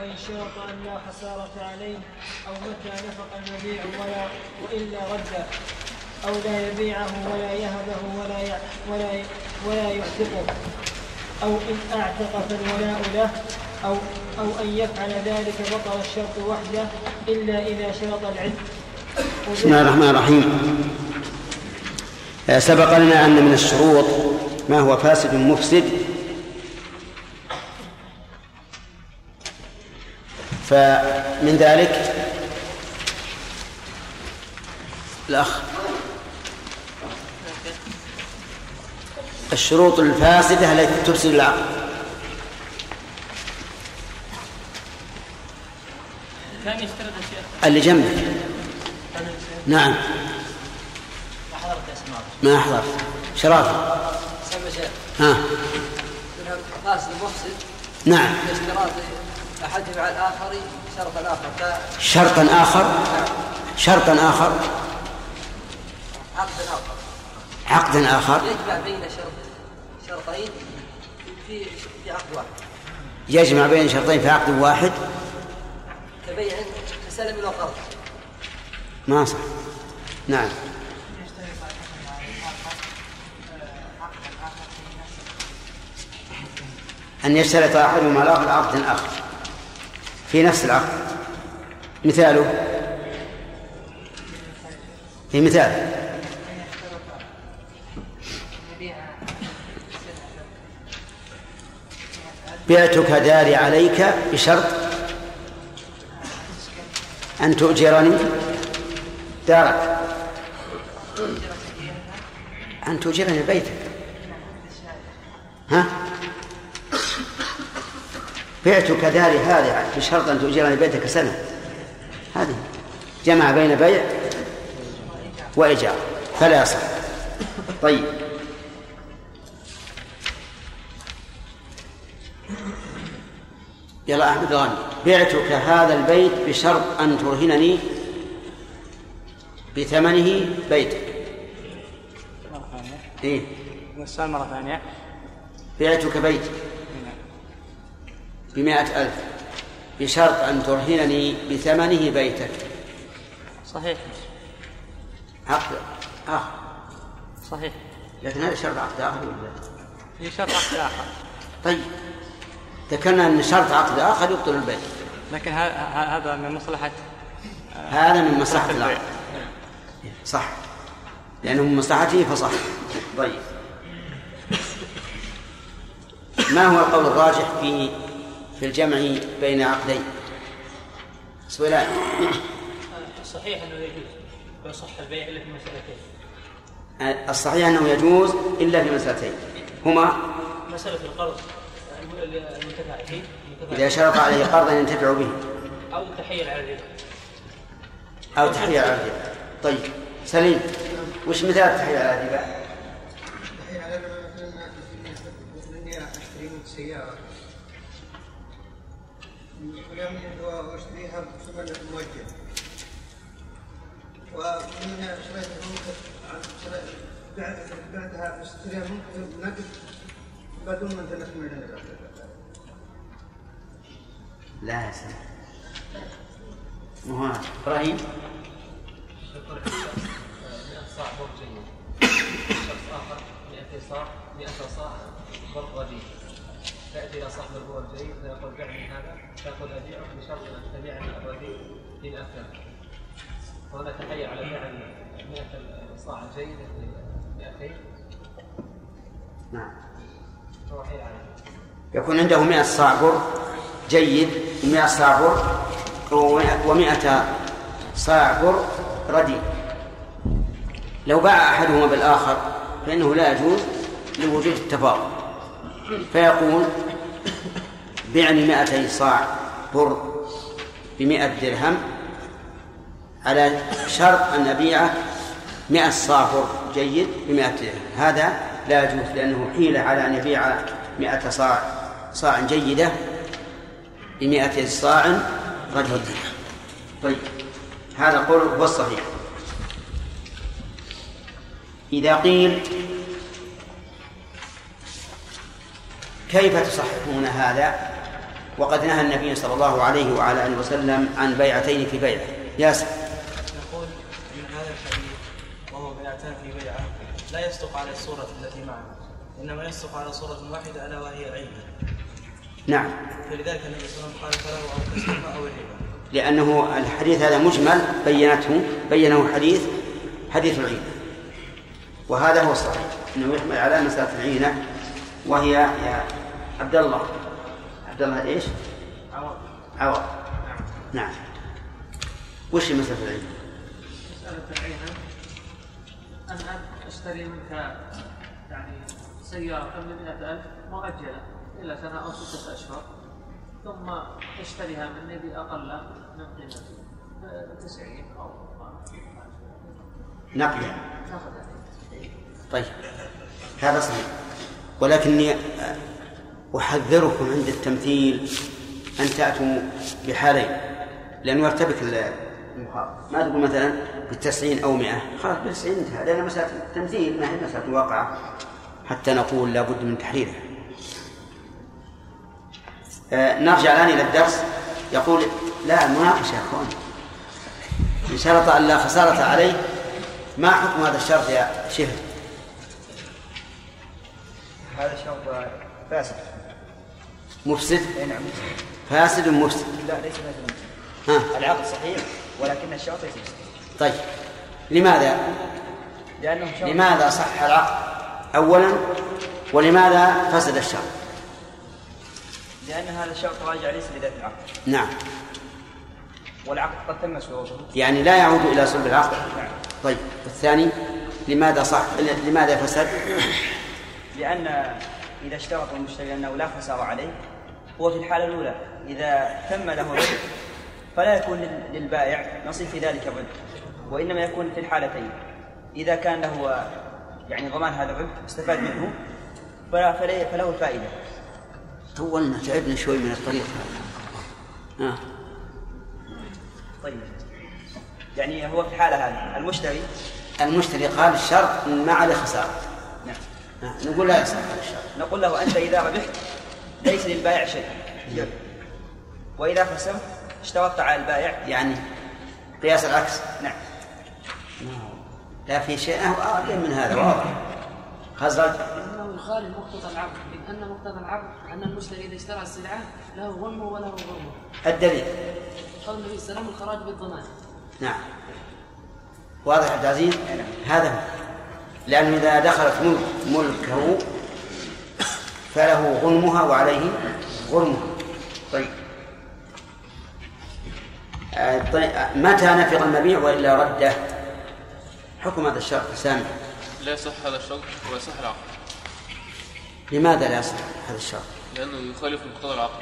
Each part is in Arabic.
وإن شرط أن لا خسارة عليه أو متى نفق المبيع ولا وإلا رد أو لا يبيعه ولا يهبه ولا ولا ولا يعتقه أو إن أعتق فالولاء له أو أو أن يفعل ذلك بطل الشرط وحده إلا إذا شرط العتق بسم الله الرحمن الرحيم. آه، سبق لنا أن من الشروط ما هو فاسد مفسد فمن ذلك الأخ. الشروط الفاسدة التي تفسد كان يشترط اللي جنبك. نعم. ما حضرت ما حضرت شرافة ها. فاسد مفسد نعم. احد مع الآخر شرطا آخر. شرطا آخر؟ شرطا آخر؟ عقدا آخر. عقدا آخر؟ يجمع بين شرط شرطين في في عقد واحد. يجمع بين شرطين في عقد واحد؟ كبيع كسلم وقرض ما صح. نعم. أن يشترط أحدهما الآخر عقد آخر. في نفس العقد. مثاله؟ في مثال. بعتك داري عليك بشرط أن تؤجرني. دارك. أن تؤجرني بيتك. ها؟ بعتك داري هذه بشرط أن تؤجرني بيتك سنة. هذه جمع بين بيع وإيجار. فلا يصح طيب. يلا أحمد غانم. بعتك هذا البيت بشرط أن ترهنني بثمنه بيتك. مرة ثانية. إيه. السؤال مرة ثانية. بعتك بيتك. بمائة ألف بشرط أن ترهنني بثمنه بيتك. صحيح. عقد. آخر. صحيح. لكن هذا شرط عقد آخر ولا في شرط عقد آخر. طيب. ذكرنا أن شرط عقد آخر يبطل البيع لكن هذا من مصلحة هذا من مصلحة العقد. صح. لأنه من مصلحته فصح. طيب. ما هو القول الراجح في في الجمع بين عقدين. سؤال. صحيح أنه يجوز ويصح البيع إلا في مسألتين. الصحيح أنه يجوز إلا في مسألتين. هما؟ مسألة القرض المنتفع فيه إذا شرط عليه قرضا ينتفع به. أو التحيل على الربا. أو التحيل على الربا. طيب سليم. وش مثال التحيل على الربا؟ التحيل على الربا مثلا إني أشتري منك ولم واشتريها بثمن موجه ومن شريتها بعدها اشتريها نقد بدون ما تنكمل لا يا سلام مو هذا إبراهيم صاع بر جيد شخص آخر 200 صاع 100 صاع بر رديء تأتي إلى صاحب البر الجيد فيقول بعني هذا فيقول ابيعك بشرط أن تبيعني الرديء الاثر وهنا تحير على بيع 100 صاع الجيد ب 200 نعم. يكون عنده 100 صاع بر جيد و100 صاع بر و100 صاع بر رديء. لو باع أحدهما بالآخر فإنه لا يجوز لوجود التفاضل فيقول بعني 200 صاع بر بمئة درهم على شرط أن أبيعه مئة صاع بر جيد بمئة درهم. هذا لا يجوز لأنه حيلة على أن يبيع مئة صاع صاع جيدة بمئة صاع رديء طيب هذا قول هو الصحيح. إذا قيل كيف تصححون هذا؟ وقد نهى النبي صلى الله عليه وعلى آله وسلم عن بيعتين في بيعة. ياسر. نقول من هذا الحديث وهو بيعتان في بيعة لا يصدق على الصورة التي معنا إنما يصدق على صورة واحدة ألا وهي العيبة نعم. فلذلك النبي صلى الله عليه وسلم قال فله أو كسرها أو الربا لأنه الحديث هذا مجمل بينته بينه حديث حديث العينة وهذا هو الصحيح. أنه يحمل على مسألة العينة وهي يا عبد الله عبد الله إيش؟ عوض. عوض. نعم. وش مسألة العينة؟ مسألة العينة أن أشتري منك يعني سيارة بمئة ألف مؤجلة إلى سنة أو ستة أشهر ثم تشتريها مني بأقل من قيمتها بتسعين أو نقلا تأخذها. طيب. هذا صحيح. ولكني أحذركم عند التمثيل أن تأتوا بحالين. لأنه يرتبك ما تقول مثلا بالتسعين أو مئة. خلاص بالتسعين انتهى لأن مسألة التمثيل ما هي مسألة واقعة. حتى نقول لابد من تحريرها. آه، نرجع الآن إلى الدرس. يقول لا مناقشة يا أخوان إن شرط أن لا خسارة عليه ما حكم هذا الشرط يا شهر هذا شرط فاسد. مفسد؟ أي نعم. فاسد مفسد؟ لا ليس فاسد. ها. العقد صحيح ولكن الشرط ليس فاسد. طيب. لماذا؟ لأنه شرط لماذا صح العقد أولا ولماذا فسد الشرط لأن هذا الشرط راجع ليس لذات العقد نعم. والعقد قد تم شروطه يعني لا يعود إلى صلب العقد نعم. طيب. الثاني لماذا صح؟ لماذا فسد؟ لأن إذا اشترط المشتري أنه لا خسارة عليه هو في الحالة الأولى إذا تم له الربح فلا يكون لل- للبائع نصيب في ذلك الربح وإنما يكون في الحالتين. إذا كان له يعني ضمان هذا الربح استفاد منه فلا فله الفائده طولنا تعبنا شوي من الطريق. آه. طيب. يعني هو في الحالة هذه المشتري؟ المشتري قال الشرط ما عليه خسارة. نعم. آه. نقول لا يصح الشرط. نقول له أنت إذا ربحت ليس للبائع شيء. وإذا خسرت اشترطت على البائع يعني قياس العكس. نعم. لا في شيء أعظم من هذا واضح. خزرج. إنه يخالف مقتضى العقد. لأن مقتضى العقد أن المشتري إذا اشترى السلعة له غنم وله غرمه الدليل. قال النبي صلى الله عليه وسلم الخراج بالضمان. نعم. واضح عبد العزيز؟ هذا هو. لأنه إذا دخلت ملك ملكه فله غنمها وعليه غرمها طيب. آه، طيب آه، متى نفض المبيع وإلا رده؟ حكم هذا الشرط سامي لا يصح هذا الشرط ويصح العقد. لماذا لا يصح هذا الشرط؟ لأنه يخالف مقتضى العقد.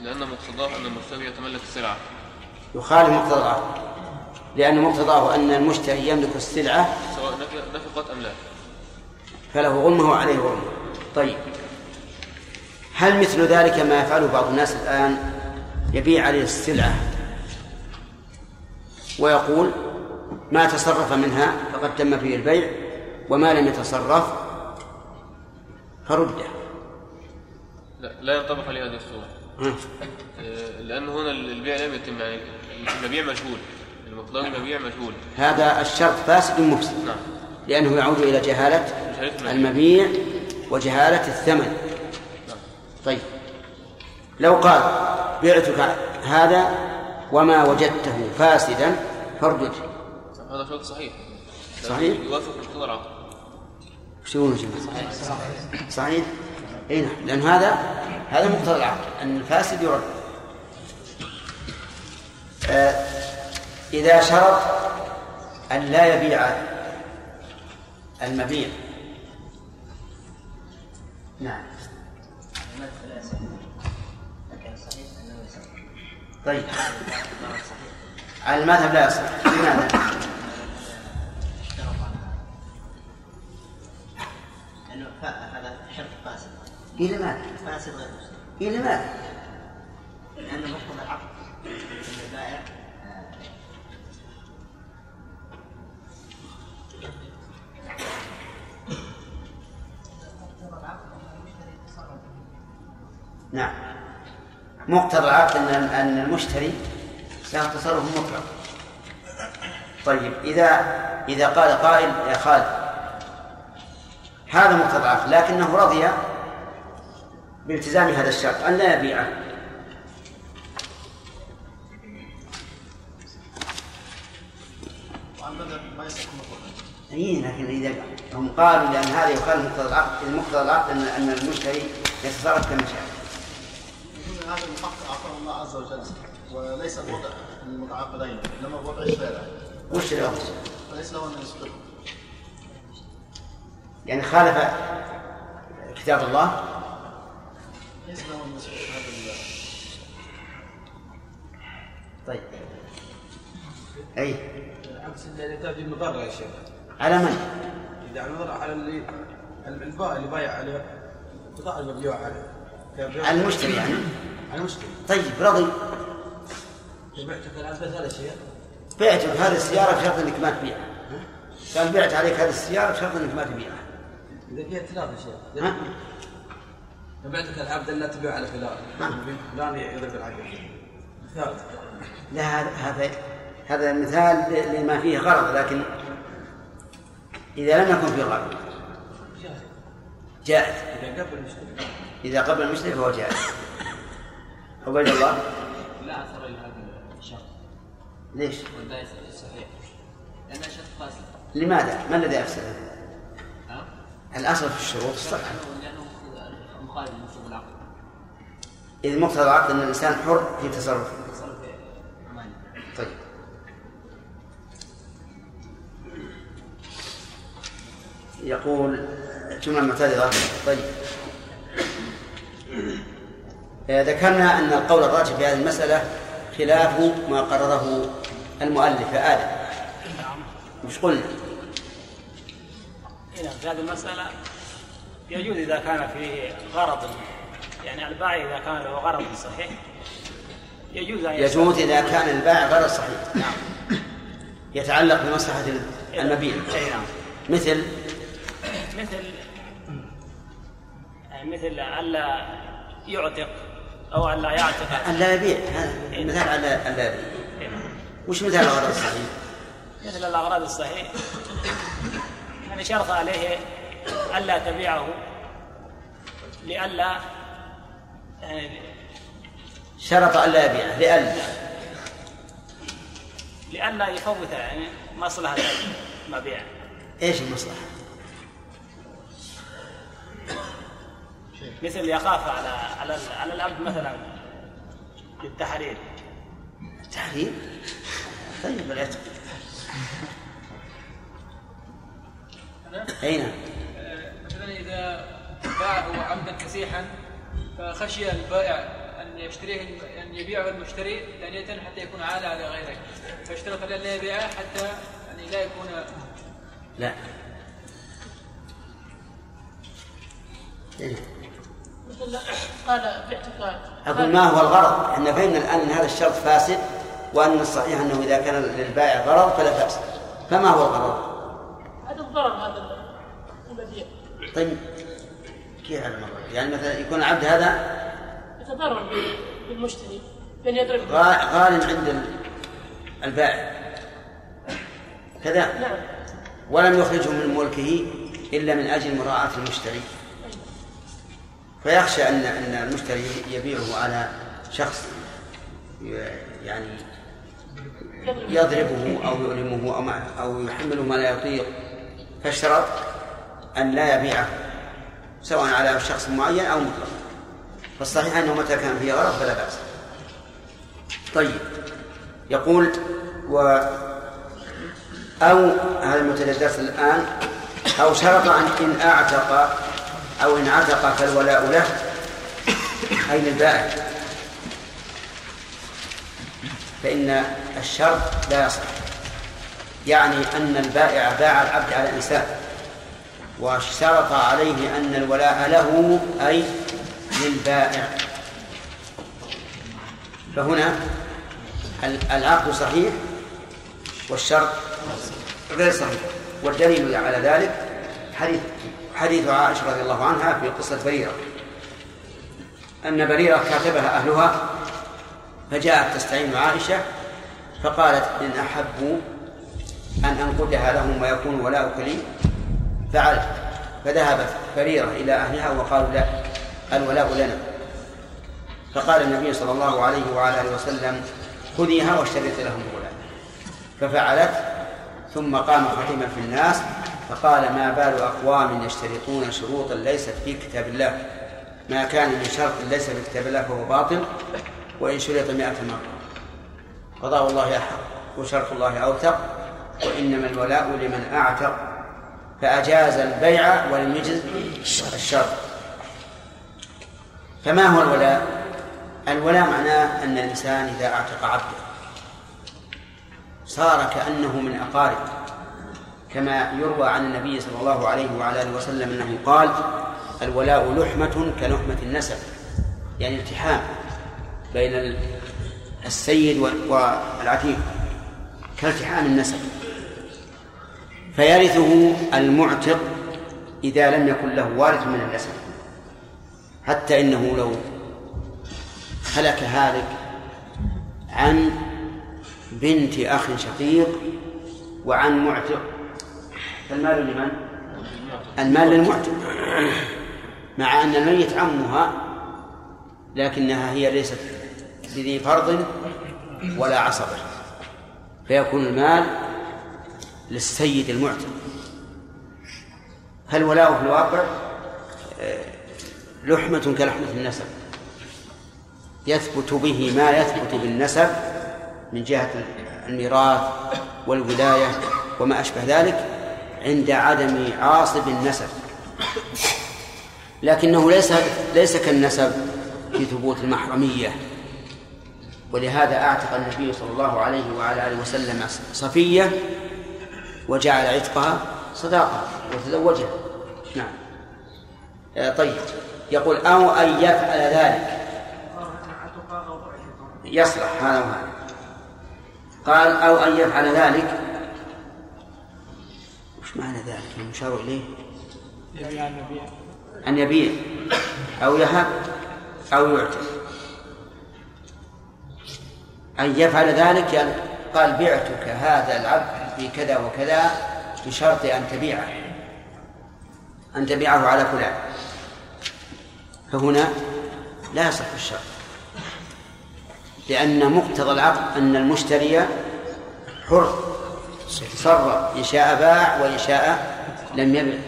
لأن مقتضاه أن المشتري يتملك السلعة. يخالف مقتضى العقد. لأن مقتضاه أن المشتري يملك السلعة. سواء نفقت أم لا. فله غنمه وعليه غرمه طيب. هل مثل ذلك ما يفعله بعض الناس الآن يبيع عليه السلعة؟ ويقول ما تصرف منها فقد تم فيه البيع وما لم يتصرف فرده. لا, لا ينطبق عليه هذه الصورة. آه، لأن هنا البيع لم يتم يعني المبيع مجهول. المقدار المبيع مجهول. هذا الشرط فاسد مفسد نعم. لأنه يعود إلى جهالة المبيع وجهالة الثمن. طيب. لو قال بعتك هذا وما وجدته فاسدا فاردده هذا شرط صحيح. صحيح. يوافق مقتضى يقولون يا جماعة؟ صحيح صحيح. اي نعم. لأن هذا هذا مقتضى العقد أن الفاسد يرد. آه إذا شرط أن لا يبيع المبيع. نعم. طيب على المذهب لا يصح لماذا؟ لأنه هذا شرط فاسد إيه لماذا؟ فاسد غير مسلم إيه لماذا؟ لأنه مقتضى العقد البائع نعم. مقتضى العقد ان أن المشتري له تصرف مطلق طيب اذا إذا قال قائل يا خالد هذا مقتضى العقد لكنه رضي بالتزام هذا الشرط أن لا يبيعه. اي لكن إذا هم قالوا لأن هذا يخالف مقتضى العقد مقتضى العقد ان أن المشتري يتصرف كما شاء. هذا الحق اعطاه الله عز وجل وليس الوضع للمتعاقدين إنما وضع الشارع. وش الوضع؟ فليس له أن يسقطه يعني خالف كتاب الله؟ ليس له أن يسقط هذا ال- طيب. أي. العكس اللي تاتي المضره يا شيخ. على من؟ إذا المضره على اللي البائع اللي بايع عليه البضاعه المبيوعه عليه. على المشتري يعني. على المشتري طيب رضي. بعتك الآن ثلاث اشياء بعتك هذه السيارة بشرط إنك ما تبيعها. قال بعت عليك هذه السيارة بشرط إنك ما تبيعها. إذا فيها ثلاث اشياء ها؟ بعتك العبد لا تبيع على فلان. فلان يضرب العبد ثالث لا هذا هذا هذا مثال لما فيه غرض لكن إذا لم يكن فيه غرض. جائز. إذا قبل المشتري. إذا قبل المشتري فهو جائز. عبيد الله. لا أثر لهذا الشرط ليش؟ والباقي صحيح. لانها شرط فاسد لماذا؟ ما الذي أفسده؟ الأصل في الشروط؟ الصحة لأنه مخالف لمفهوم العقد إذ مقتضى العقد أن الإنسان حر في تصرفه. تصرف مالي طيب. يقول جملة معترضة. طيب. ذكرنا أن القول الراجح في هذه المسألة خلاف ما قرره المؤلف آدم. مش قلنا؟ نعم في هذه المسألة يجوز إذا كان في غرض يعني البائع إذا كان له غرض صحيح يجوز أن يجوز إذا كان البائع غير صحيح. نعم. يتعلق بمصلحة المبيع. أي نعم. مثل؟ مثل مثل ألا يعتق أو ألا يعتق أن لا يبيع. هذا مثال على أن لا يبيع. وش مثال الغرض الصحيح؟ مثل الأغراض الصحيح. يعني شرط عليه ألا تبيعه. لئلا يعني شرط أن لا يبيعه. لأن لئلا يفوت يعني مصلحة المبيع. إيش المصلحة؟ مثل يخاف على على على الأب مثلا للتحرير. التحرير طيب العتق أين؟ مثلا إذا باعه عبدا كسيحا فخشي البائع أن يشتريه أن يبيعه المشتري ثانية حتى يكون عالة على غيره. فاشترط أن لا يبيعه حتى يعني لا يكون لا. إيه؟ قال باعتقاد أقول ما هو الغرض؟ إحنا فهمنا الآن أن هذا الشرط فاسد وأن الصحيح أنه إذا كان للبائع غرض فلا بأس. فما هو الغرض؟ هذا الضرر هذا المبيع طيب. كيف على المرة؟ يعني مثلا يكون العبد هذا يتضرر بالمشتري بأن يضرب غا- غال عند ال- البائع. كذا. نعم. ولم يخرجه من ملكه إلا من أجل مراعاة المشتري فيخشى أن أن المشتري يبيعه على شخص يعني يضربه أو يؤلمه أو ما أو يحمله ما لا يطيق فاشترط أن لا يبيعه سواء على شخص معين أو مطلق. فالصحيح أنه متى كان فيه غرض فلا بأس. طيب يقول و أو هذا الدرس الآن أو شرط أن إن أعتق أو إن عتق فالولاء له. أي للبائع فإن الشرط لا يصح. يعني أن البائع باع العبد على إنسان واشترط عليه أن الولاء له أي للبائع. فهنا ال- العقد صحيح والشرط غير صحيح. والدليل على ذلك حديث حديث عائشة رضي الله عنها في قصة بريرة. أن بريرة كاتبها أهلها فجاءت تستعين عائشة فقالت إن أحبوا أن أنقدها لهم ويكون ولاؤك لي. فعلت فذهبت فريرة إلى أهلها وقالوا لا الولاء لنا. فقال النبي صلى الله عليه وعلى آله وسلم خذيها واشتريت لهم الولاء. ففعلت ثم قام خطيبا في الناس فقال ما بال أقوام يشترطون شروطا ليست في كتاب الله؟ ما كان من شرط ليس في كتاب الله فهو باطل وإن شرط مئة مرة. قضاء الله أحق وشرط الله أوثق وإنما الولاء لمن أعتق. فأجاز البيع ولم يجز الشرط فما هو الولاء؟ الولاء معناه أن الإنسان إذا أعتق عبده صار كأنه من أقارب كما يروى عن النبي صلى الله عليه وعلى آله وسلم أنه قال الولاء لحمة كلحمة النسب يعني التحام بين السيد والعتيق كالتحام النسب. فيرثه المعتق إذا لم يكن له وارث من النسب حتى إنه لو هلك هالك عن بنت أخ شقيق وعن معتق فالمال لمن؟ المال للمعتق مع أن الميت عمها لكنها هي ليست بذي فرض ولا عصبة فيكون المال للسيد المعتق فالولاء في الواقع؟ آه، لحمة كلحمة النسب. يثبت به ما يثبت بالنسب من جهة الميراث والولاية وما أشبه ذلك. عند عدم عاصب النسب. لكنه ليس ليس كالنسب في ثبوت المحرمية. ولهذا أعتق النبي صلى الله عليه وعلى آله وسلم صفية وجعل عتقها صداقة وتزوجها. نعم. آه، طيب. يقول أو أن يفعل ذلك. يصلح هذا وهذا قال أو أن يفعل ذلك المشار إليه أن يبيع. أو يهب. أو يعتق. أن يفعل ذلك؟ يعني قال بعتك هذا العبد في كذا وكذا بشرط أن تبيعه. أن تبيعه على فلان. فهنا لا يصح الشرط. لأن مقتضى العقد أن المشتري حر. تصرف إن شاء باع وإن شاء لم يبع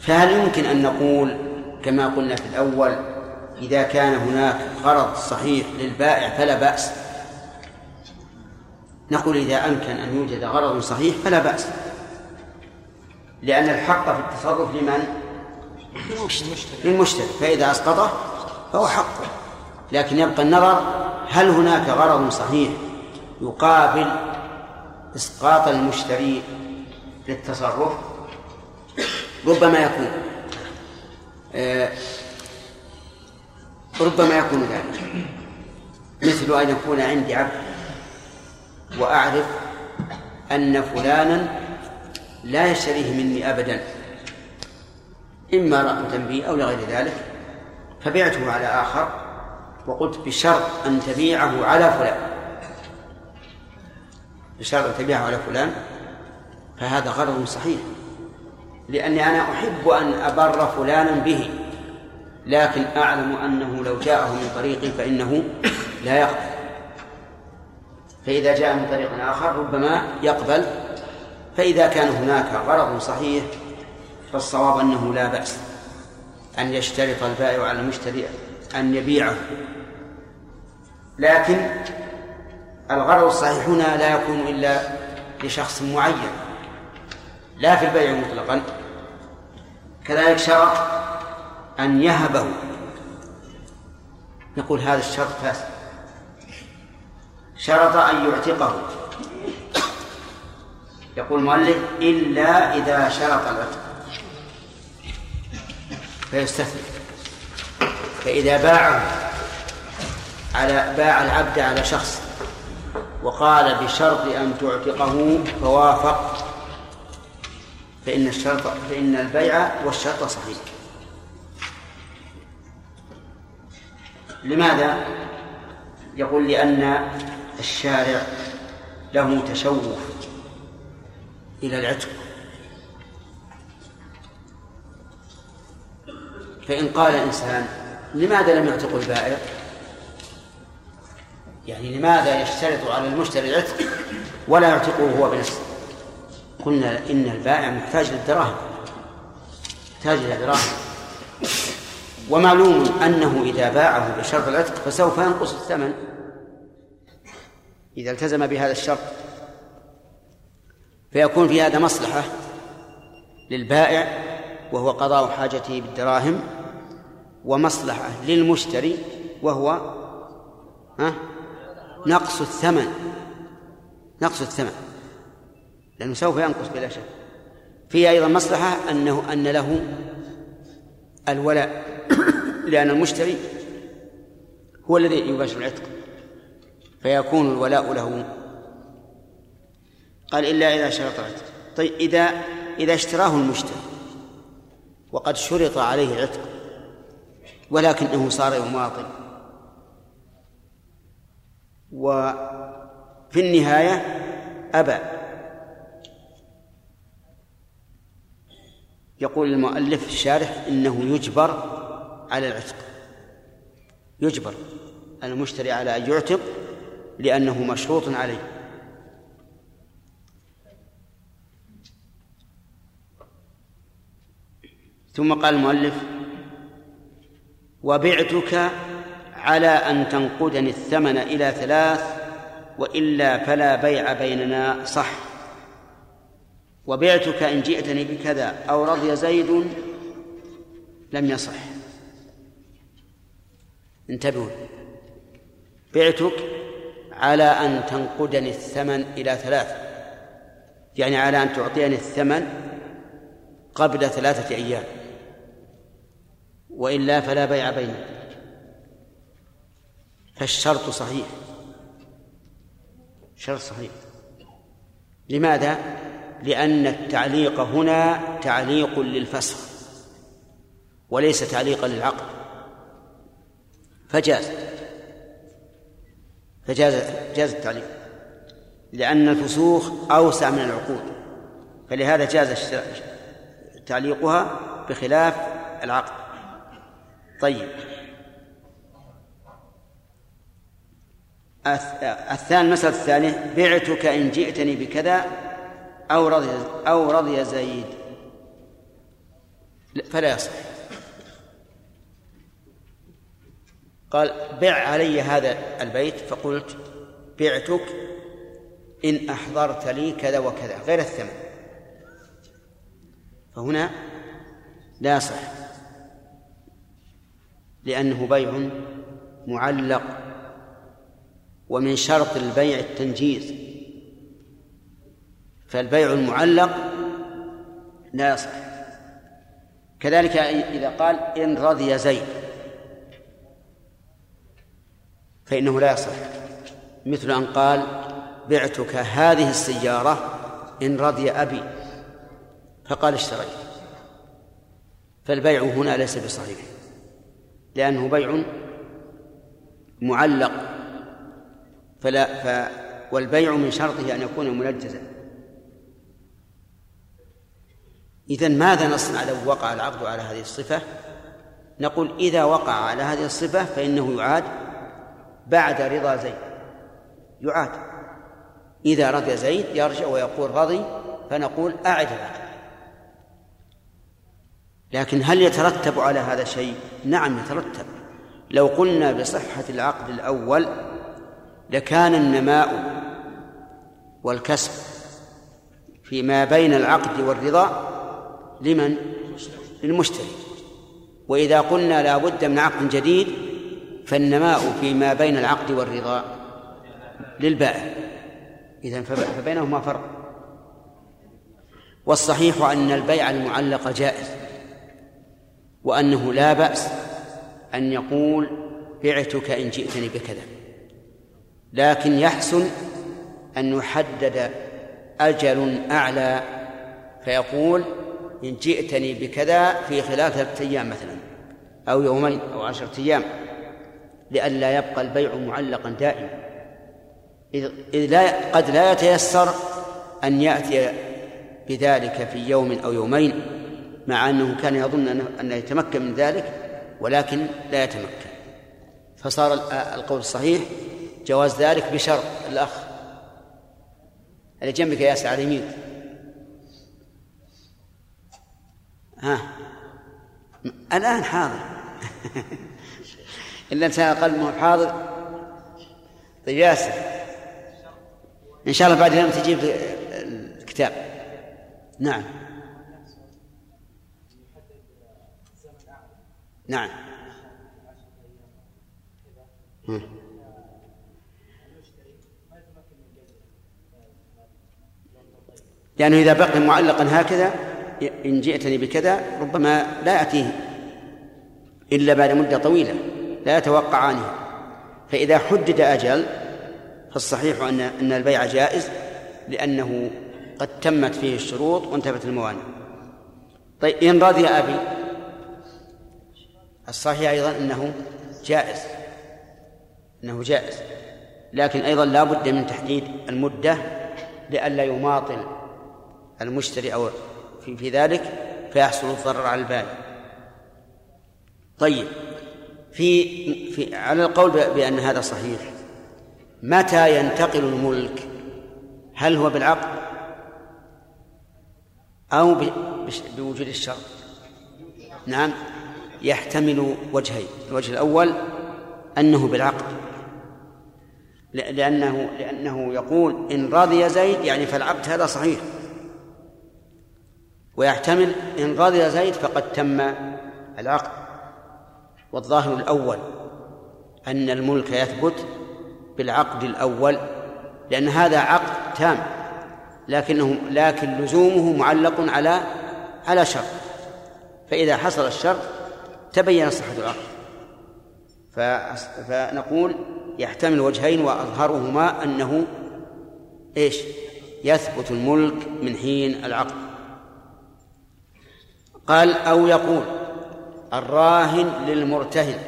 فهل يمكن أن نقول كما قلنا في الأول إذا كان هناك غرض صحيح للبائع فلا بأس؟ نقول إذا أمكن أن يوجد غرض صحيح فلا بأس. لأن الحق في التصرف لمن؟ للمشتري. فإذا أسقطه فهو حقه لكن يبقى النظر هل هناك غرض صحيح يقابل إسقاط المشتري للتصرف ربما يكون. آه، ربما يكون ذلك. مثل أن يكون عندي عبد وأعرف أن فلانا لا يشتريه مني أبدا إما رغبة بي أو لغير ذلك فبعته على آخر وقلت بشرط أن تبيعه على فلان. بشرط أن تبيعه على فلان فهذا غرض صحيح. لأني أنا أحب أن أبر فلانا به لكن أعلم أنه لو جاءه من طريقي فإنه لا يقبل. فإذا جاء من طريق آخر ربما يقبل. فإذا كان هناك غرض صحيح فالصواب أنه لا بأس أن يشترط البائع على المشتري أن يبيعه. لكن الغرض الصحيح هنا لا يكون إلا لشخص معين. لا في البيع مطلقا. كذلك شرط أن يهبه. نقول هذا الشرط فاسد. شرط أن يعتقه. يقول المؤلف إلا إذا شرط العتق. فيستثني. فإذا باعه على باع العبد على شخص وقال بشرط أن تعتقه فوافق فإن الشرط فإن البيع والشرط صحيح لماذا؟ يقول لأن الشارع له تشوف إلى العتق فإن قال إنسان لماذا لم يعتق البائع؟ يعني لماذا يشترط على المشتري العتق ولا يعتقه هو بنفسه؟ قلنا إن البائع محتاج للدراهم محتاج إلى دراهم. ومعلوم أنه إذا باعه بشرط العتق فسوف ينقص الثمن. إذا التزم بهذا الشرط فيكون في هذا مصلحة للبائع وهو قضاء حاجته بالدراهم ومصلحة للمشتري وهو ها نقص الثمن نقص الثمن. لأنه سوف ينقص بلا شك. فيه أيضا مصلحة أنه أن له الولاء لأن المشتري هو الذي يباشر العتق فيكون الولاء له. قال إلا إذا شرط العتق. طيب إذا إذا اشتراه المشتري وقد شرط عليه العتق ولكنه صار يماطل. وفي النهاية أبى يقول المؤلف الشارح إنه يجبر على العتق. يجبر المشتري على أن يعتق لأنه مشروط عليه. ثم قال المؤلف وبعتك على أن تنقدني الثمن إلى ثلاث وإلا فلا بيع بيننا صح. وبعتك إن جئتني بكذا أو رضي زيد لم يصح. انتبهوا. بعتك على أن تنقدني الثمن إلى ثلاث يعني على أن تعطيني الثمن قبل ثلاثة أيام. وإلا فلا بيع بيننا فالشرط صحيح. شرط صحيح. لماذا؟ لأن التعليق هنا تعليق للفسخ وليس تعليقا للعقد. فجاز. فجاز جاز التعليق. لأن الفسوخ أوسع من العقود. فلهذا جاز تعليقها بخلاف العقد. طيب. الثاني المسألة الثانية بعتك إن جئتني بكذا أو رضي أو رضي زيد. فلا يصح. قال بع علي هذا البيت فقلت بعتك إن أحضرت لي كذا وكذا غير الثمن. فهنا لا يصح لأنه بيع معلق ومن شرط البيع التنجيز. فالبيع المعلق لا يصح. كذلك إذا قال إن رضي زيد فإنه لا يصح. مثل أن قال بعتك هذه السيارة إن رضي أبي فقال اشتريت. فالبيع هنا ليس بصحيح لأنه بيع معلق فلا ف والبيع من شرطه أن يكون منجزا. إذا ماذا نصنع لو وقع العقد على هذه الصفة؟ نقول إذا وقع على هذه الصفة فإنه يعاد بعد رضا زيد. يعاد. إذا رضي زيد يرجع ويقول رضي فنقول أعد العقد لكن هل يترتب على هذا شيء؟ نعم يترتب. لو قلنا بصحة العقد الأول لكان النماء والكسب فيما بين العقد والرضا لمن؟ للمشتري. وإذا قلنا لا بد من عقد جديد فالنماء فيما بين العقد والرضا للبائع. إذا فبينهما فرق. والصحيح أن البيع المعلق جائز وأنه لا بأس أن يقول بعتك إن جئتني بكذا. لكن يحسن أن يحدد أجل أعلى فيقول إن جئتني بكذا في خلال ثلاثة أيام مثلا أو يومين أو عشرة أيام لئلا يبقى البيع معلقا دائما. إذ لا قد لا يتيسر أن يأتي بذلك في يوم أو يومين مع أنه كان يظن أنه- يتمكن من ذلك ولكن لا يتمكن. فصار ال- القول الصحيح جواز ذلك بشرط الأخ. اللي جنبك يا على اليمين. ها. الآن حاضر. إلا إنسان هو حاضر طيب ياسر. إن شاء الله بعد اليوم تجيب الكتاب. نعم. نعم. لأنه إذا بقي معلقا هكذا إن جئتني بكذا ربما لا يأتيه إلا بعد مدة طويلة لا يتوقعانه. فإذا حدد أجل فالصحيح أن أن البيع جائز لأنه قد تمت فيه الشروط وانتفت الموانع. طيب إن رضي أبي الصحيح أيضا أنه جائز أنه جائز. لكن أيضا لا بد من تحديد المدة لئلا يماطل المشتري أو في, في ذلك فيحصل الضرر على البائع. طيب في, في على القول بأن هذا صحيح متى ينتقل الملك؟ هل هو بالعقد أو بوجود الشرط؟ نعم يحتمل وجهين الوجه الأول أنه بالعقد. لأنه لأنه يقول إن رضي زيد يعني فالعقد هذا صحيح. ويحتمل إن رضي زيد فقد تم العقد. والظاهر الأول أن الملك يثبت بالعقد الأول لأن هذا عقد تام لكنه لكن لزومه معلق على على شرط. فإذا حصل الشرط تبين صحة العقد. فنقول يحتمل وجهين وأظهرهما أنه إيش؟ يثبت الملك من حين العقد. قال أو يقول الراهن للمرتهن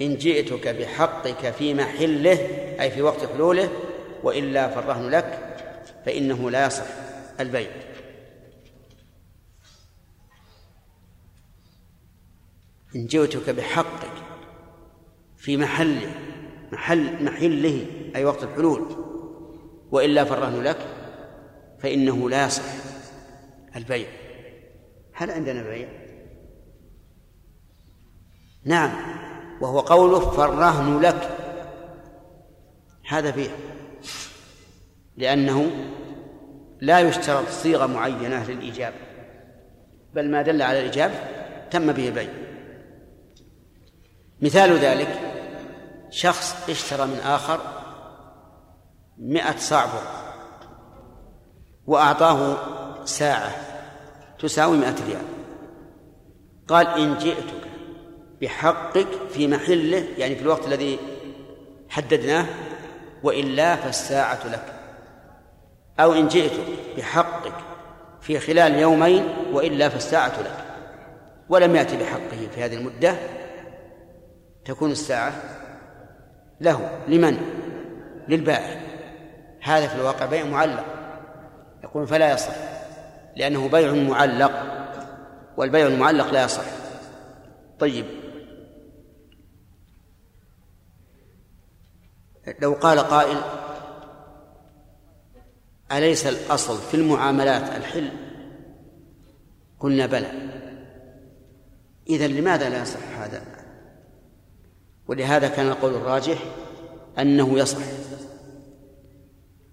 إن جئتك بحقك في محله أي في وقت حلوله وإلا فالرهن لك فإنه لا يصح البيع إن جئتك بحقك في محله محل محله أي وقت الحلول وإلا فالرهن لك فإنه لا يصح البيع هل عندنا بيع؟ نعم وهو قوله فالرهن لك هذا بيع لأنه لا يشترط صيغة معينة للإيجاب بل ما دل على الإيجاب تم به البيع مثال ذلك شخص اشترى من آخر مئة صاع بر وأعطاه ساعة تساوي مئة ريال. قال إن جئتك بحقك في محله يعني في الوقت الذي حددناه وإلا فالساعة لك. أو إن جئتك بحقك في خلال يومين وإلا فالساعة لك. ولم يأتي بحقه في هذه المدة تكون الساعة له. لمن؟ للبائع. هذا في الواقع بيع معلق. يقول فلا يصح. لأنه بيع معلق والبيع المعلق لا يصح. طيب. لو قال قائل أليس الأصل في المعاملات الحل؟ قلنا بلى. إذا لماذا لا يصح هذا؟ ولهذا كان القول الراجح أنه يصح.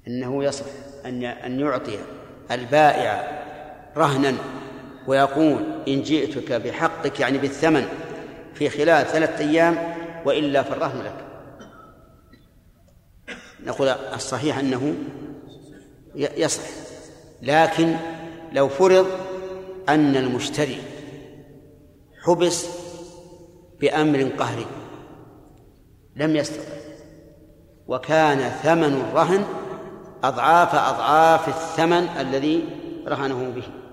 أنه يصح أن أن يعطي البائع رهنا ويقول إن جئتك بحقك يعني بالثمن في خلال ثلاثة أيام وإلا فالرهن لك. نقول الصحيح أنه يصح. لكن لو فرض أن المشتري حبس بأمر قهري لم يستطع وكان ثمن الرهن أضعاف أضعاف الثمن الذي رهنه به.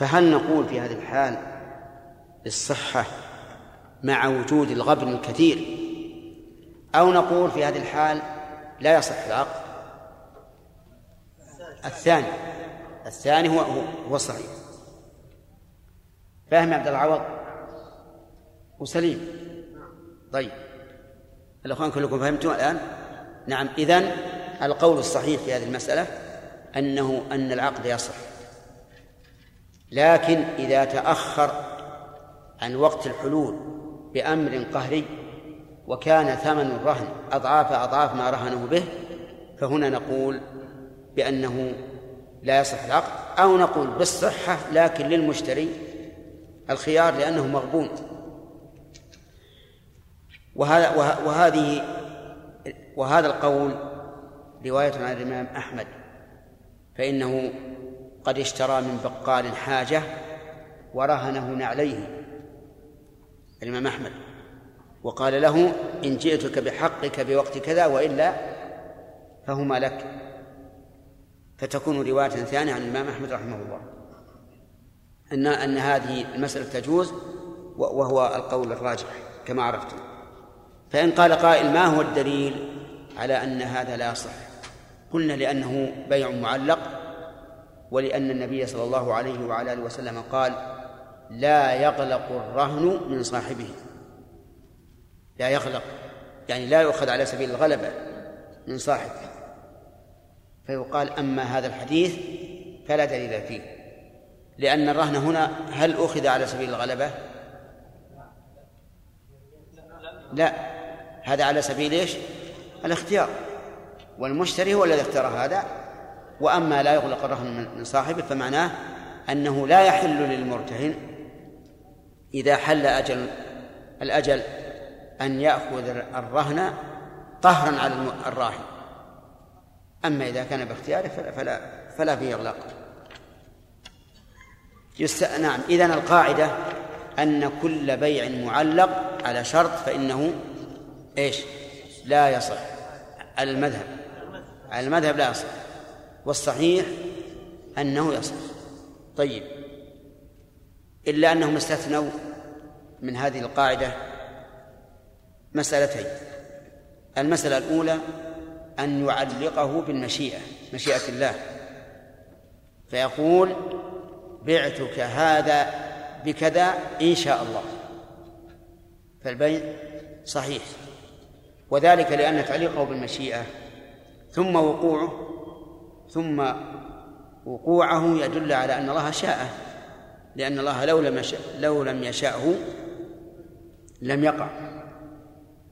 فهل نقول في هذه الحال بالصحة مع وجود الغبن الكثير؟ أو نقول في هذه الحال لا يصح العقد؟ الثاني الثاني هو هو, الصحيح فاهم يا عبد العوض؟ وسليم. طيب. الأخوان كلكم فهمتم الآن؟ نعم إذن القول الصحيح في هذه المسألة أنه أن العقد يصح. لكن إذا تأخر عن وقت الحلول بأمر قهري وكان ثمن الرهن أضعاف أضعاف ما رهنه به فهنا نقول بأنه لا يصح العقد أو نقول بالصحة لكن للمشتري الخيار لأنه مغبون. وهذا وهذه وهذا القول رواية عن الإمام أحمد فإنه قد اشترى من بقال حاجة ورهنه نعليه الإمام أحمد. وقال له إن جئتك بحقك بوقت كذا وإلا فهما لك. فتكون رواية ثانية عن الإمام أحمد رحمه الله. أن أن هذه المسألة تجوز وهو القول الراجح كما عرفتم فإن قال قائل ما هو الدليل على أن هذا لا يصح قلنا لأنه بيع معلق ولأن النبي صلى الله عليه وعلى آله وسلم قال لا يغلق الرهن من صاحبه لا يغلق يعني لا يؤخذ على سبيل الغلبة من صاحبه فيقال أما هذا الحديث فلا دليل فيه لأن الرهن هنا هل أخذ على سبيل الغلبة؟ لا هذا على سبيل إيش؟ الاختيار والمشتري هو الذي اختار هذا وأما لا يغلق الرهن من صاحبه فمعناه أنه لا يحل للمرتهن إذا حل أجل الأجل أن يأخذ الرهن قهرا على الراهن. أما إذا كان باختياره فلا فلا, فلا فيه إغلاق. يست... نعم اذا القاعدة أن كل بيع معلق على شرط فإنه إيش؟ لا يصح. على المذهب. على المذهب لا يصح. والصحيح أنه يصح. طيب. إلا أنهم استثنوا من هذه القاعدة مسألتين. المسألة الأولى أن يعلقه بالمشيئة مشيئة الله. فيقول بعتك هذا بكذا إن شاء الله. فالبيع صحيح. وذلك لأن تعليقه بالمشيئة ثم وقوعه ثم وقوعه يدل على أن الله شاءه لأن الله لو لم يشاء لو لم يشاءه لم يقع.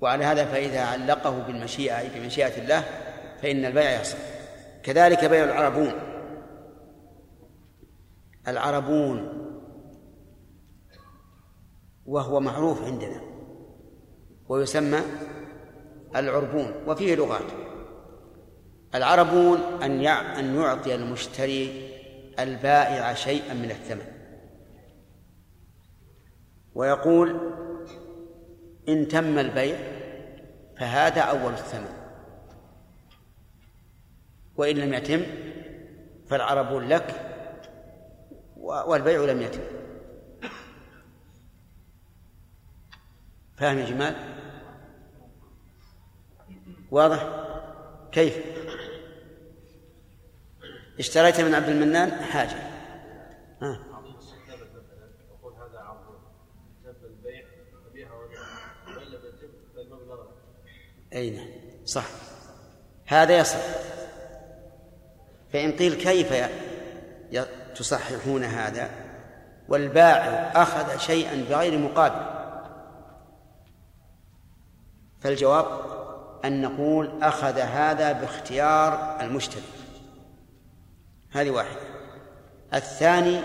وعلى هذا فإذا علقه بالمشيئة أي بمشيئة الله فإن البيع يصح كذلك بيع العربون. العربون وهو معروف عندنا ويسمى العربون وفيه لغات. العربون أن أن يعطي المشتري البائع شيئا من الثمن. ويقول إن تم البيع فهذا أول الثمن. وإن لم يتم فالعربون لك والبيع لم يتم. فاهم يا جمال؟ واضح؟ كيف؟ اشتريت من عبد المنان حاجة. ها. أي نعم صح. هذا يصح. فإن قيل كيف تصححون هذا؟ والبائع أخذ شيئا بغير مقابل. فالجواب أن نقول أخذ هذا باختيار المشتري. هذه واحدة. الثاني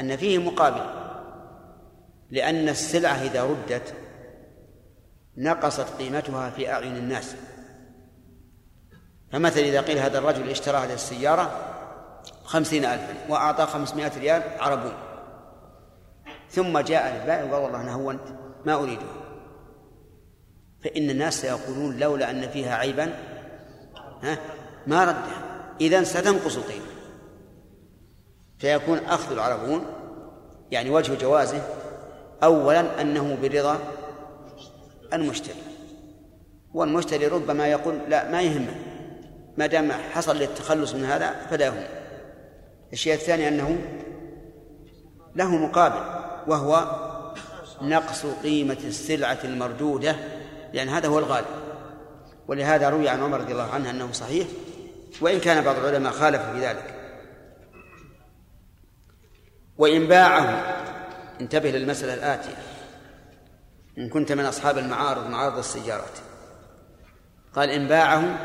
أن فيه مقابل لأن السلعة إذا ردت نقصت قيمتها في أعين الناس. فمثلا إذا قيل هذا الرجل اشترى هذه السيارة خمسين ألفا وأعطى خمسمائة ريال عربون. ثم جاء البائع وقال والله أنا هونت ما أريده. فإن الناس سيقولون لولا أن فيها عيبا ها ما ردها. إذا ستنقص القيمة. فيكون أخذ العربون يعني وجه جوازه أولا أنه برضا المشتري. والمشتري ربما يقول لا ما يهمه. ما دام حصل للتخلص من هذا فلا يهم. الشيء الثاني أنه له مقابل وهو نقص قيمة السلعة المردودة لأن هذا هو الغالب. ولهذا روي عن عمر رضي الله عنه أنه صحيح وإن كان بعض العلماء خالف في ذلك. وإن باعه انتبه للمسألة الآتية. إن كنت من أصحاب المعارض معارض السيارات. قال إن باعه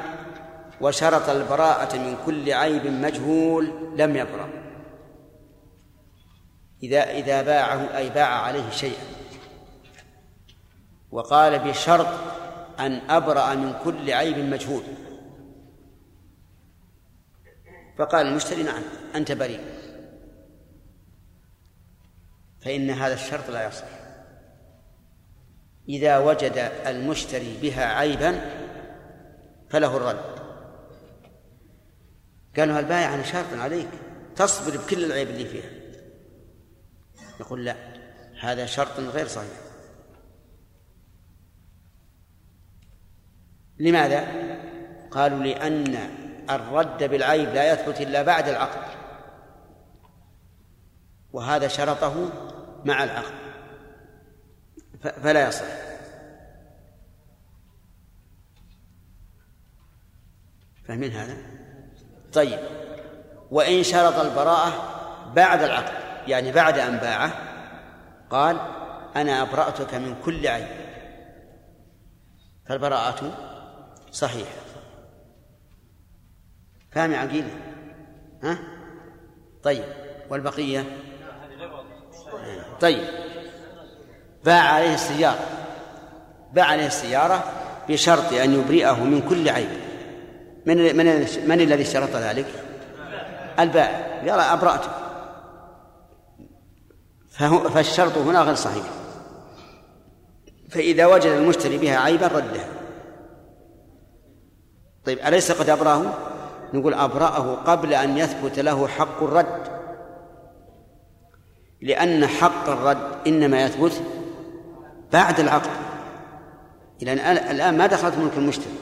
وشرط البراءة من كل عيب مجهول لم يبرأ. إذا إذا باعه أي باع عليه شيئا. وقال بشرط أن أبرأ من كل عيب مجهول. فقال المشتري نعم أنت بريء. فإن هذا الشرط لا يصح. إذا وجد المشتري بها عيبا فله الرد. قالوا البائع أنا شرط عليك. تصبر بكل العيب اللي فيها. يقول لا هذا شرط غير صحيح. لماذا؟ قالوا لأن الرد بالعيب لا يثبت إلا بعد العقد. وهذا شرطه مع العقد فلا يصح. فاهمين هذا؟ طيب. وإن شرط البراءة بعد العقد يعني بعد أن باعه قال أنا أبرأتك من كل عيب. فالبراءة صحيحة. فاهم عقيل ها؟ طيب. والبقية؟ طيب. باع عليه السيارة. باع عليه السيارة بشرط أن يبرئه من كل عيب. من من من الذي اشترط ذلك؟ البائع. قال أبرأته فالشرط هنا غير صحيح. فإذا وجد المشتري بها عيبا ردها طيب أليس قد أبرأه؟ نقول أبرأه قبل أن يثبت له حق الرد. لأن حق الرد إنما يثبت بعد العقد. إلى الآن ما دخلت ملك المشتري.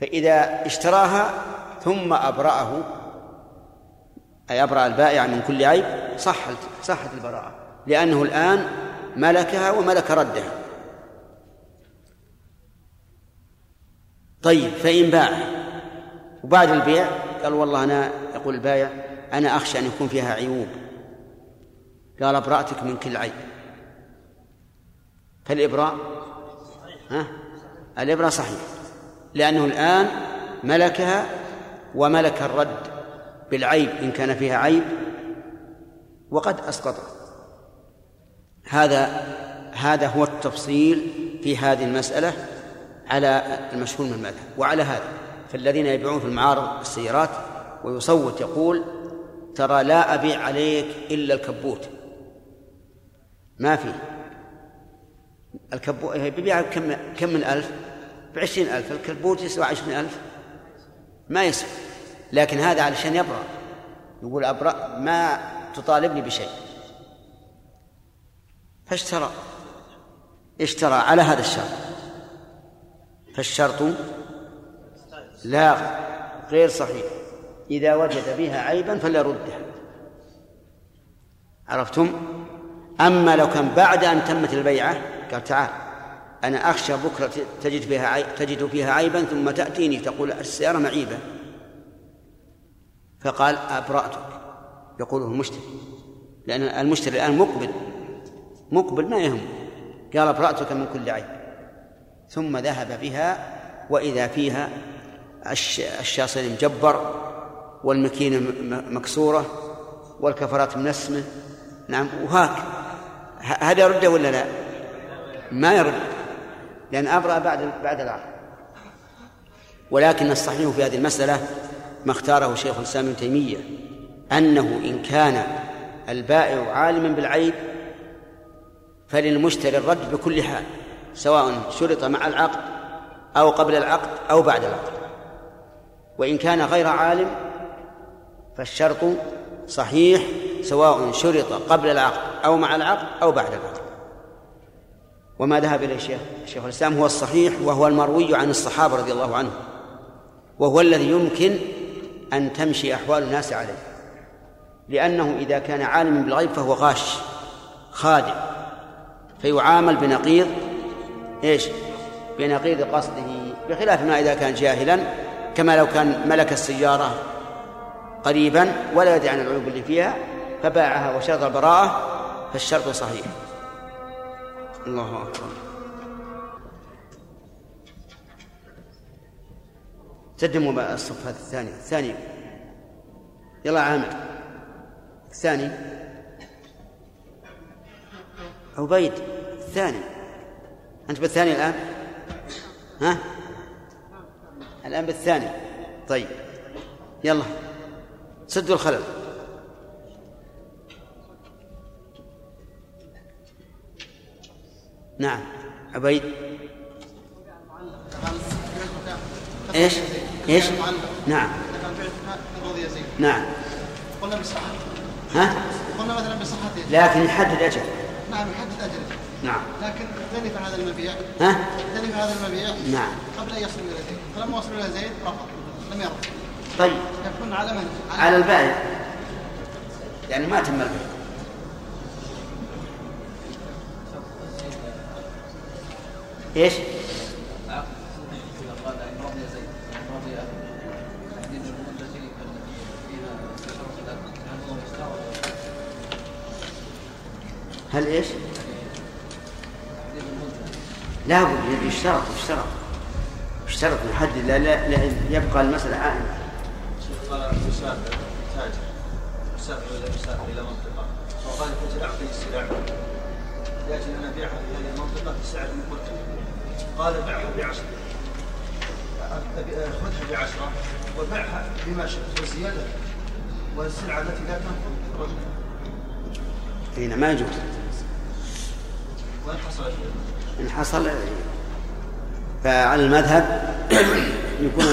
فإذا اشتراها ثم أبرأه أي أبرأ البائع من كل عيب صحت صحت البراءة. لأنه الآن ملكها وملك ردها. طيب فإن باع وبعد البيع قال والله أنا يقول البائع أنا أخشى أن يكون فيها عيوب. قال أبرأتك من كل عيب. فالإبراء ها؟ الإبراء صحيح. لأنه الآن ملكها وملك الرد بالعيب إن كان فيها عيب وقد أسقطه هذا هذا هو التفصيل في هذه المسألة على المشهور من المذهب. وعلى هذا فالذين يبيعون في المعارض السيارات ويصوت يقول ترى لا أبيع عليك إلا الكبوت. ما في. الكبوت بيبيع كم كم من ألف؟ بعشرين ألف. الكبوت يسوى عشرين ألف. ما يسوى لكن هذا علشان يبرأ. يقول أبرأ ما تطالبني بشيء. فاشترى. اشترى على هذا الشرط. فالشرط لا غير صحيح. إذا وجد بها عيبا فليردها عرفتم؟ أما لو كان بعد أن تمت البيعة قال تعال أنا أخشى بكرة تجد فيها عيب تجد فيها عيبا ثم تأتيني تقول السيارة معيبة. فقال أبرأتك. يقوله المشتري لأن المشتري الآن مقبل. مقبل ما يهم. قال أبرأتك من كل عيب. ثم ذهب بها وإذا فيها الشاصل مجبر والمكينة مكسورة والكفرات منسمة. نعم وهاك هذا يرده ولا لا؟ ما يرد لأن أبرأ بعد بعد العقد ولكن الصحيح في هذه المسألة ما اختاره شيخ الإسلام ابن تيمية أنه إن كان البائع عالما بالعيب فللمشتري الرد بكل حال سواء شرط مع العقد أو قبل العقد أو بعد العقد وإن كان غير عالم فالشرط صحيح سواء شرط قبل العقد أو مع العقد أو بعد العقد. وما ذهب إليه شيخ شيخ الإسلام هو الصحيح وهو المروي عن الصحابة رضي الله عنهم. وهو الذي يمكن أن تمشي أحوال الناس عليه. لأنه إذا كان عالما بالغيب فهو غاش خادع. فيعامل بنقيض إيش؟ بنقيض قصده بخلاف ما إذا كان جاهلا كما لو كان ملك السيارة قريبا ولا يدري عن العيوب اللي فيها فباعها وشرط البراءة فالشرط صحيح. الله أكبر. سدموا الصف هذا الثاني. الثاني. يلا عامر. الثاني. عبيد. الثاني. أنت بالثاني الآن؟ ها؟ الآن بالثاني. طيب. يلا. سدوا الخلل. نعم. عبيد. إيش؟ إيش؟ نعم. نعم. قلنا بصحته ها؟ قلنا مثلا بصحته لكن يحدد أجل. نعم يحدد اجله نعم. لكن تلف هذا المبيع. ها؟ تلف هذا المبيع نعم. قبل أن يصل إلى زيد. فلما وصل إلى زيد رفض. لم يرضى طيب. يكون على من؟ على البائع. يعني ما تم البيع. الأكل هل إيش؟ لا بد يشترط يشترط يشترط يحدد لا, لا, لا يبقى المسألة عائمة. قال مسافر تاجر مسافر إلى مسافر إلى منطقه وقال التاجر اعطني السلع يأتي أنا ابيعها في هذه المنطقة بسعر مرتفع قال ابيعها بعشرة. أبي- خذها بعشرة وبيعها بما شئت وزيادة. والسلعه التي لا تنقض هنا ما يجوز. وين حصل؟ إن حصل فعلى المذهب يكون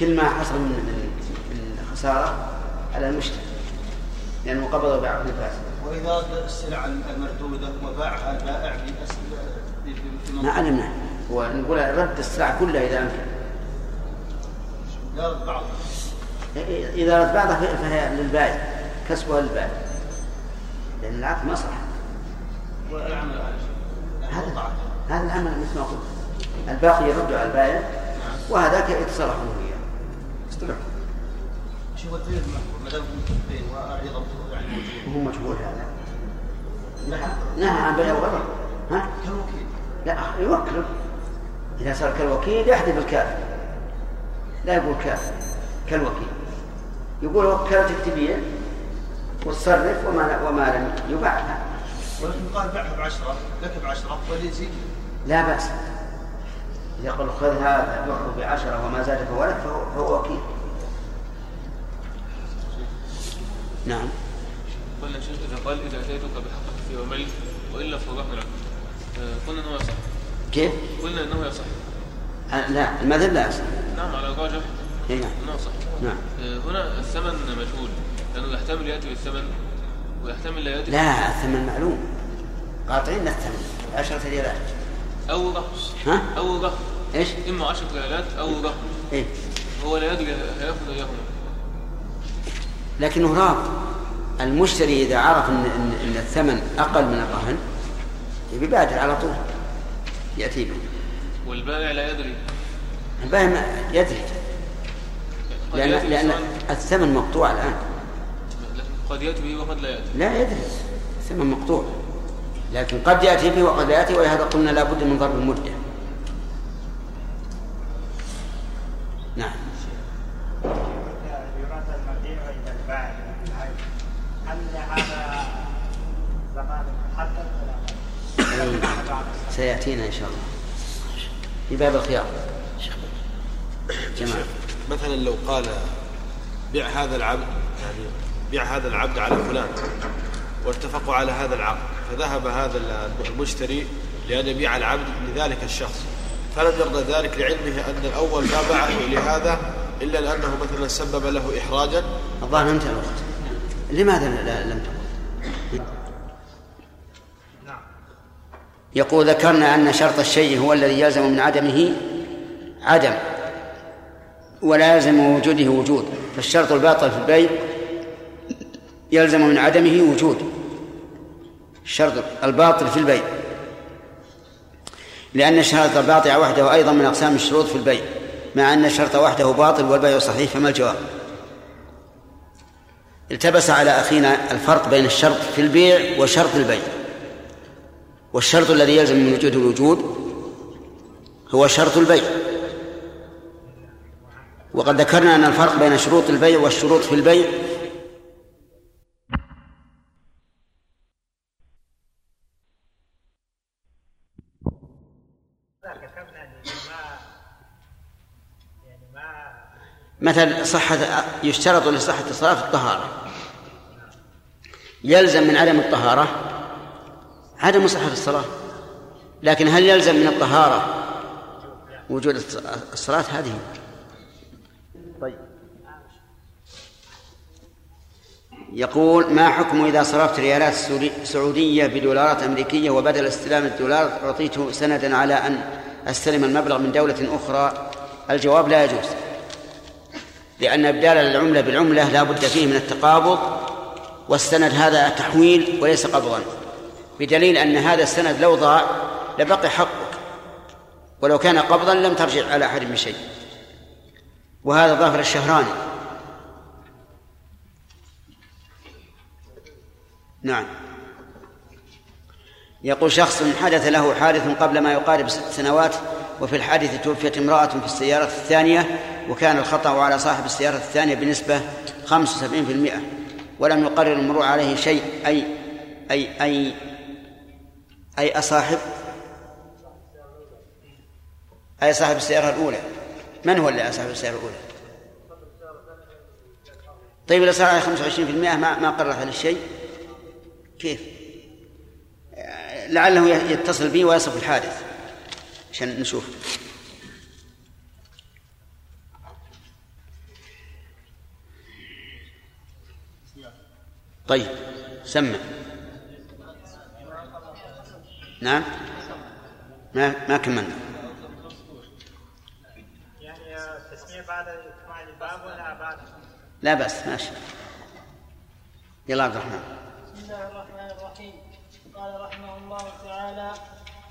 كل ما حصل من من الخسارة على المشتري. لأنه قبض بعقد فاسد السلع المردودة وباعها البائع بأس- في- في- في ما منطقة علمنا ونقول رد السلع كلها إذا أمكن لا رد بعض. إذا رد بعضها فهي- للبائع كسبها للبائع. لأن العقد مصلحة والعمل شيء هذا هذا العمل مثل ما قلت. الباقي يرد على البائع وهذاك يتصرف هو وياه. يصطلح شو هو الدليل ما دام يعني موجود وهو مجهول هذا. نهى عن بيع الغرض ها؟ كالوكيل. لا يوكله إذا صار كالوكيل يحذف الكاف. لا يقول كاف كالوكيل. يقول وكلتك تبيع وتصرف وما وما لم يباع ولكن قال بعها بعشرة لك بعشرة واللي يزيد. لا بأس. إذا قال خذ هذا بعه بعشرة وما زاد فهو لك فهو, فهو وكيل. نعم. قلنا يا شيخ إذا قال إذا أتيتك بحق في يومين وإلا لك. آه، قلنا أنه يصح. كيف؟ قلنا أنه يصح. آه، لا المذهب لا يصح. نعم على الراجح. إيه نعم. أنه يصح. نعم. آه، هنا الثمن مجهول. لأنه يحتمل يأتي بالثمن ويحتمل لا يأتي لا الثمن معلوم. قاطعين الثمن عشرة ريالات. أو رهن ها؟ أو رهن إيش؟ إما عشرة ريالات أو رهن إيه. هو لا يدري هيأخذ إياهما لكنه راب المشتري إذا عرف إن, إن, إن الثمن أقل من الرهن بيبادر على طول. يأتي به. والبائع لا يدري. البائع ما يدري. لأن, لأن الثمن مقطوع الآن. قد يأتي به وقد لا يأتي. لا يدري. الثمن مقطوع. لكن قد يأتي به وقد لا يأتي ولهذا قلنا لا بد من ضرب المدة. نعم يراد المبيع إلى البائع هل هذا زمان محدد ولا أي سيأتينا إن شاء الله. في باب الخيار. جماعة. مثلا لو قال بيع هذا العبد يعني بيع هذا العبد على فلان واتفقوا على هذا العقد فذهب هذا المشتري لأن يبيع العبد لذلك الشخص. فلم يرضى ذلك لعلمه أن الأول ما باعه لهذا إلا لأنه مثلا سبب له إحراجا. الظاهر انتهى الوقت لماذا لم تقل؟ يقول ذكرنا أن شرط الشيء هو الذي يلزم من عدمه عدم ولا يلزم من وجوده وجود فالشرط الباطل في البيع يلزم من عدمه وجود الشرط الباطل في البيع لأن الشرط الباطل وحده أيضا من أقسام الشروط في البيع مع أن الشرط وحده باطل والبيع صحيح فما الجواب؟ التبس على أخينا الفرق بين الشرط في البيع وشرط البيع. والشرط الذي يلزم من وجود الوجود هو شرط البيع. وقد ذكرنا أن الفرق بين شروط البيع والشروط في البيع. مثل صحة يشترط لصحة الصلاة الطهارة. يلزم من عدم الطهارة عدم صحة الصلاة. لكن هل يلزم من الطهارة وجود الصلاة؟ هذه. طيب. يقول ما حكم إذا صرفت ريالات سعودية بدولارات أمريكية وبدل استلام الدولار أعطيته سندا على أن أستلم المبلغ من دولة أخرى؟ الجواب لا يجوز. لأن إبدال العملة بالعملة لا بد فيه من التقابض والسند هذا تحويل وليس قبضا. بدليل أن هذا السند لو ضاع لبقي حقك ولو كان قبضا لم ترجع على أحد من شيء. وهذا ظاهر الشهراني نعم. يقول شخص حدث له حادث قبل ما يقارب ست سنوات وفي الحادث توفيت امرأة في السيارة الثانية وكان الخطأ على صاحب السيارة الثانية بنسبة 75% ولم يقرر المرور عليه شيء أي أي أي أي أصاحب؟ أي صاحب السيارة الأولى؟ من هو اللي صاحب السيارة الأولى؟ طيب إذا صار عليه 25% ما ما قرر عليه شيء كيف؟ لعله يتصل به ويصف الحادث عشان نشوف. طيب سمع. نعم. ما ما كملنا. يعني التسمية بعد إكمال الباب ولا بعد؟ لا بأس ماشي. يلا عبد الرحمن. بسم الله الرحمن الرحيم. قال رحمه الله تعالى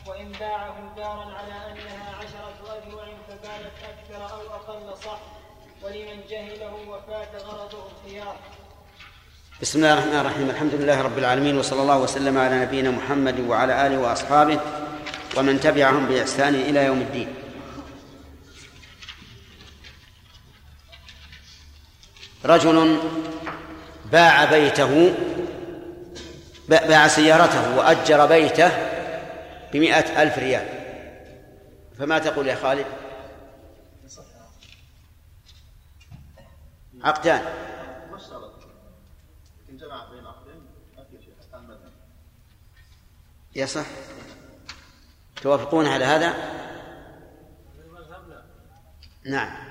وإن باعه دارا على أنها عشرة أذرع فكانت أكثر أو أقل صح ولمن جهله وفات غرضه الخيار. بسم الله الرحمن الرحيم. الحمد لله رب العالمين وصلى الله وسلم على نبينا محمد وعلى آله وأصحابه ومن تبعهم بإحسان إلى يوم الدين. رجل باع بيته باع سيارته وأجر بيته بمئة ألف ريال. فما تقول يا خالد؟ عقدان. يصح توافقون على هذا؟ نعم.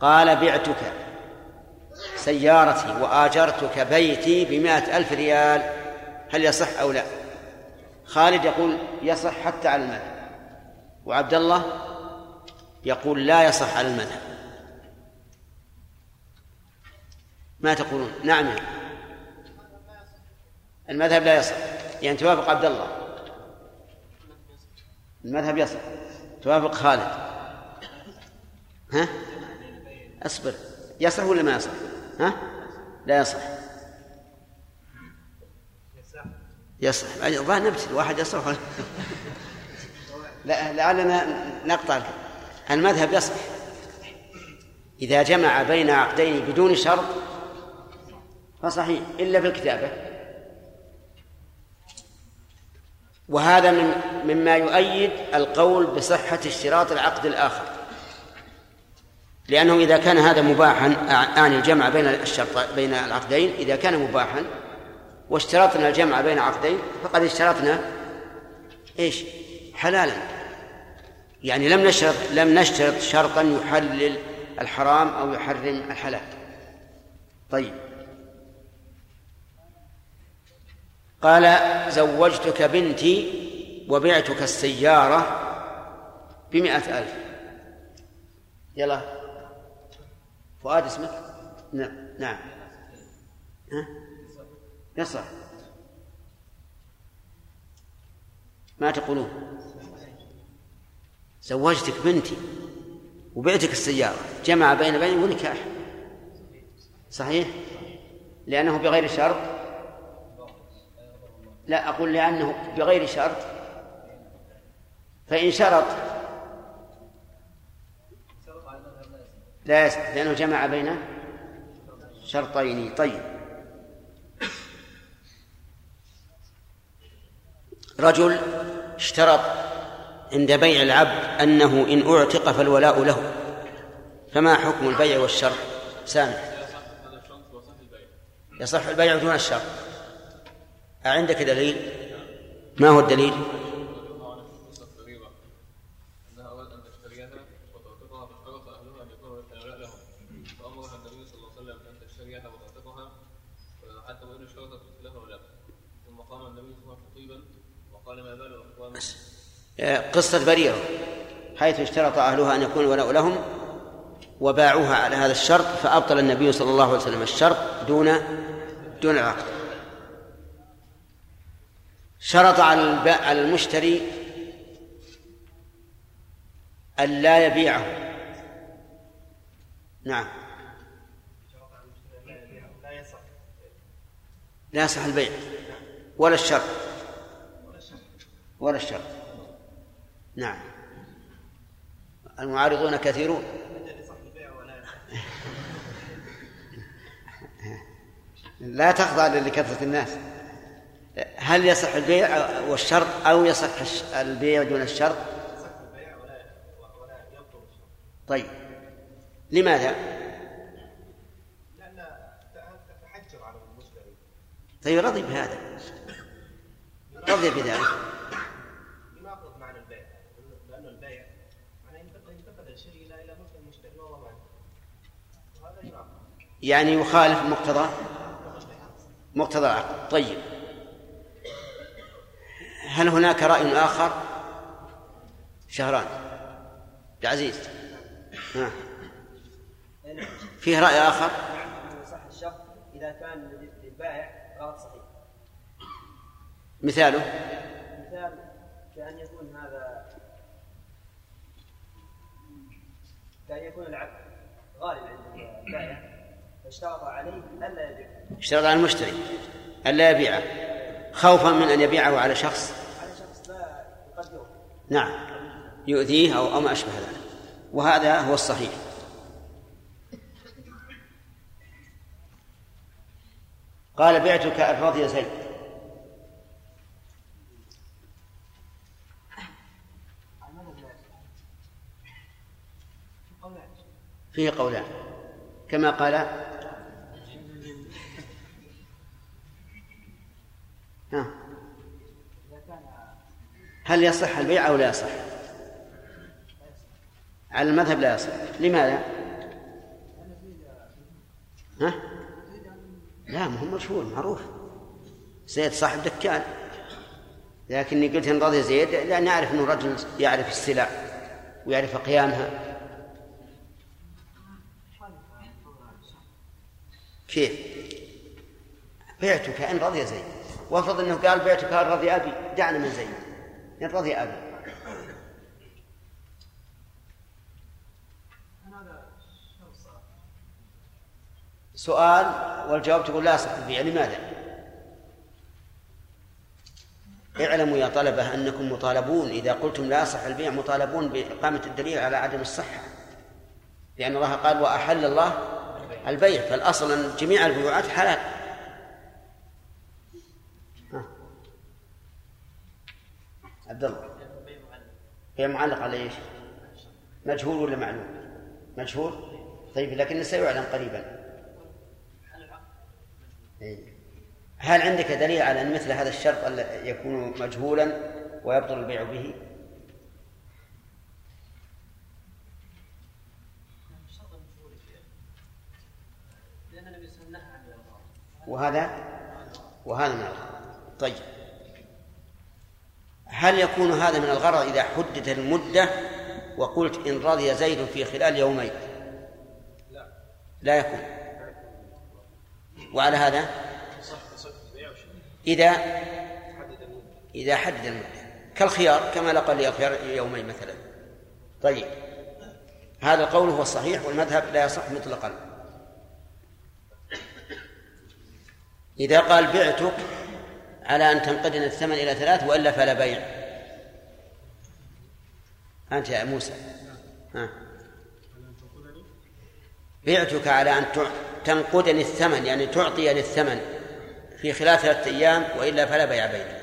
قال بعتك سيارتي وآجرتك بيتي بمائة ألف ريال. هل يصح أو لا؟ خالد يقول يصح حتى على المذهب وعبد الله يقول لا يصح على المذهب ما تقولون؟ نعم المذهب لا يصح. يعني توافق عبد الله المذهب يصح. توافق خالد. ها؟ أصبر. يصح ولا ما يصح؟ ها؟ لا يصح. يصح. الظاهر نبتل واحد يصح. لا لعلنا نقطع. المذهب يصح. إذا جمع بين عقدين بدون شرط فصحيح. إلا في الكتابة. وهذا من مما يؤيد القول بصحة اشتراط العقد الآخر. لأنه إذا كان هذا مباحا أعني الجمع بين الشرط بين العقدين إذا كان مباحا واشترطنا الجمع بين عقدين فقد اشترطنا إيش؟ حلالا. يعني لم نشترط لم نشترط شرطا يحلل الحرام أو يحرم الحلال. طيب. قال زوجتك بنتي وبعتك السيارة بمئة ألف. يلا. فؤاد اسمك؟ نعم. نعم. ها؟ يصح. ما تقولون؟ زوجتك بنتي وبعتك السيارة. جمع بين بين ونكاح صحيح؟ لأنه بغير شرط؟ لا أقول لأنه بغير شرط. فإن شرط لا يصح لأنه جمع بين شرطين. طيب. رجل اشترط عند بيع العبد أنه إن أعتق فالولاء له. فما حكم البيع والشرط؟ سامح. يصح البيع دون الشرط. أعندك دليل؟ ما هو الدليل؟ اقوام قصة بريرة حيث اشترط أهلها أن يكون الولاء لهم وباعوها على هذا الشرط فأبطل النبي صلى الله عليه وسلم الشرط دون دون العقد شرط على على المشتري أن لا يبيعه. نعم. لا يصح البيع. ولا الشرط. ولا الشرط. نعم. المعارضون كثيرون. لا تخضع لكثرة الناس. هل يصح البيع والشرط أو يصح البيع دون الشرط؟ طيب لماذا؟ لأن تحجر على المشتري طيب رضي بهذا. رضي بذلك. يناقض معنى البيع؟ البيع معناه ينتقل الشيء إلى ملك المشتري وهو وهذا يناقض يعني يخالف مقتضى مقتضى العقد طيب. هل هناك رأي آخر؟ شهران. عبد العزيز ها. فيه رأي آخر؟ يصح الشرط إذا كان للبائع غلط صحيح مثاله مثال كأن يكون هذا كأن يكون العبد غالب عند البائع فاشترط عليه ألا يبيع اشترط على المشتري ألا يبيعه. خوفا من أن يبيعه على شخص؟ على شخص لا يقدره نعم. يؤذيه أو أو ما أشبه ذلك. وهذا هو الصحيح. قال بعتك الرضي يا زيد. فيه قولان. كما قال ها. هل يصح البيع أو لا يصح؟ على المذهب لا يصح. لماذا؟ ها؟ لا ما هو مشهور معروف. زيد صاحب دكان. لكني قلت إن رضي زيد لاني اعرف إنه رجل يعرف السلع ويعرف قيامها كيف؟ بعتك إن رضي زيد. وافرض إنه قال بعتك رضي أبي دعنا من زيد. ان رضي أبي. سؤال والجواب تقول لا يصح البيع لماذا؟ اعلموا يا طلبة أنكم مطالبون إذا قلتم لا يصح البيع مطالبون بإقامة الدليل على عدم الصحة. لأن الله قال وأحل الله البيع فالأصل أن جميع البيوعات حلال. عبد الله بيع معلق على إيش؟ مجهول ولا معلوم؟ مجهول؟ طيب لكن سيعلم قريبا إيه. هل عندك دليل على أن مثل هذا الشرط يكون مجهولا ويبطل البيع به؟ وهذا وهذا من الغرض طيب هل يكون هذا من الغرض إذا حددت المدة وقلت إن رضي زيد في خلال يومين؟ لا. يكون. وعلى هذا؟ إذا إذا حدد المدة. كالخيار كما لقى لي الخيار يومين مثلا. طيب. هذا القول هو الصحيح والمذهب لا يصح مطلقا. إذا قال بعتك على أن تنقدن الثمن إلى ثلاث وإلا فلا بيع. أنت يا موسى. ها. بعتك على أن تنقدني الثمن يعني تعطي للثمن في خلال ثلاثة أيام وإلا فلا بيع بينك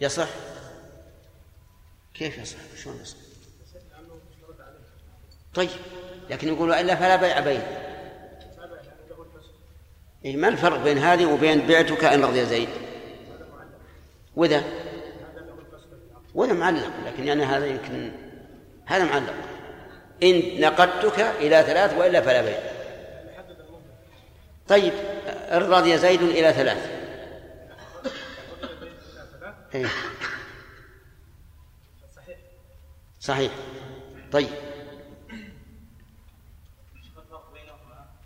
يصح؟ كيف يصح؟ شلون يصح؟ طيب لكن يقول وإلا فلا بيع بينك إيه ما الفرق بين هذه وبين بعتك إن رضي زيد؟ وذا؟ وذا معلق لكن يعني هذا يمكن هذا معلق. إن نقدتك إلى ثلاث وإلا فلا بيع. طيب رضي زيد إلى ثلاث. إيه. صحيح. طيب.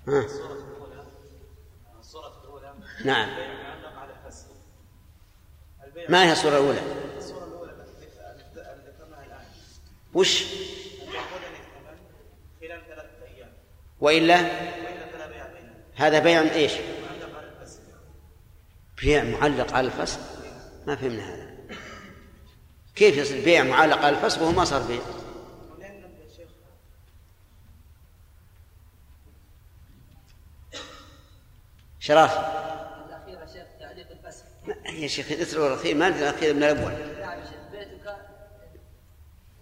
ها. نعم. ما هي الصورة الأولى؟ الصورة الأولى التي ذكرناها الآن. وش؟ خلال ثلاثة أيام. وإلا؟ هذا بيع إيش؟ بيع معلق على الفصل؟ ما فهمنا هذا. كيف يصير بيع معلق على الفصل وهو ما صار بيع؟ شرافي يا شيخ الاسر الاخير ما ندري الاخير من الأول. نعم يا شيخ بيتك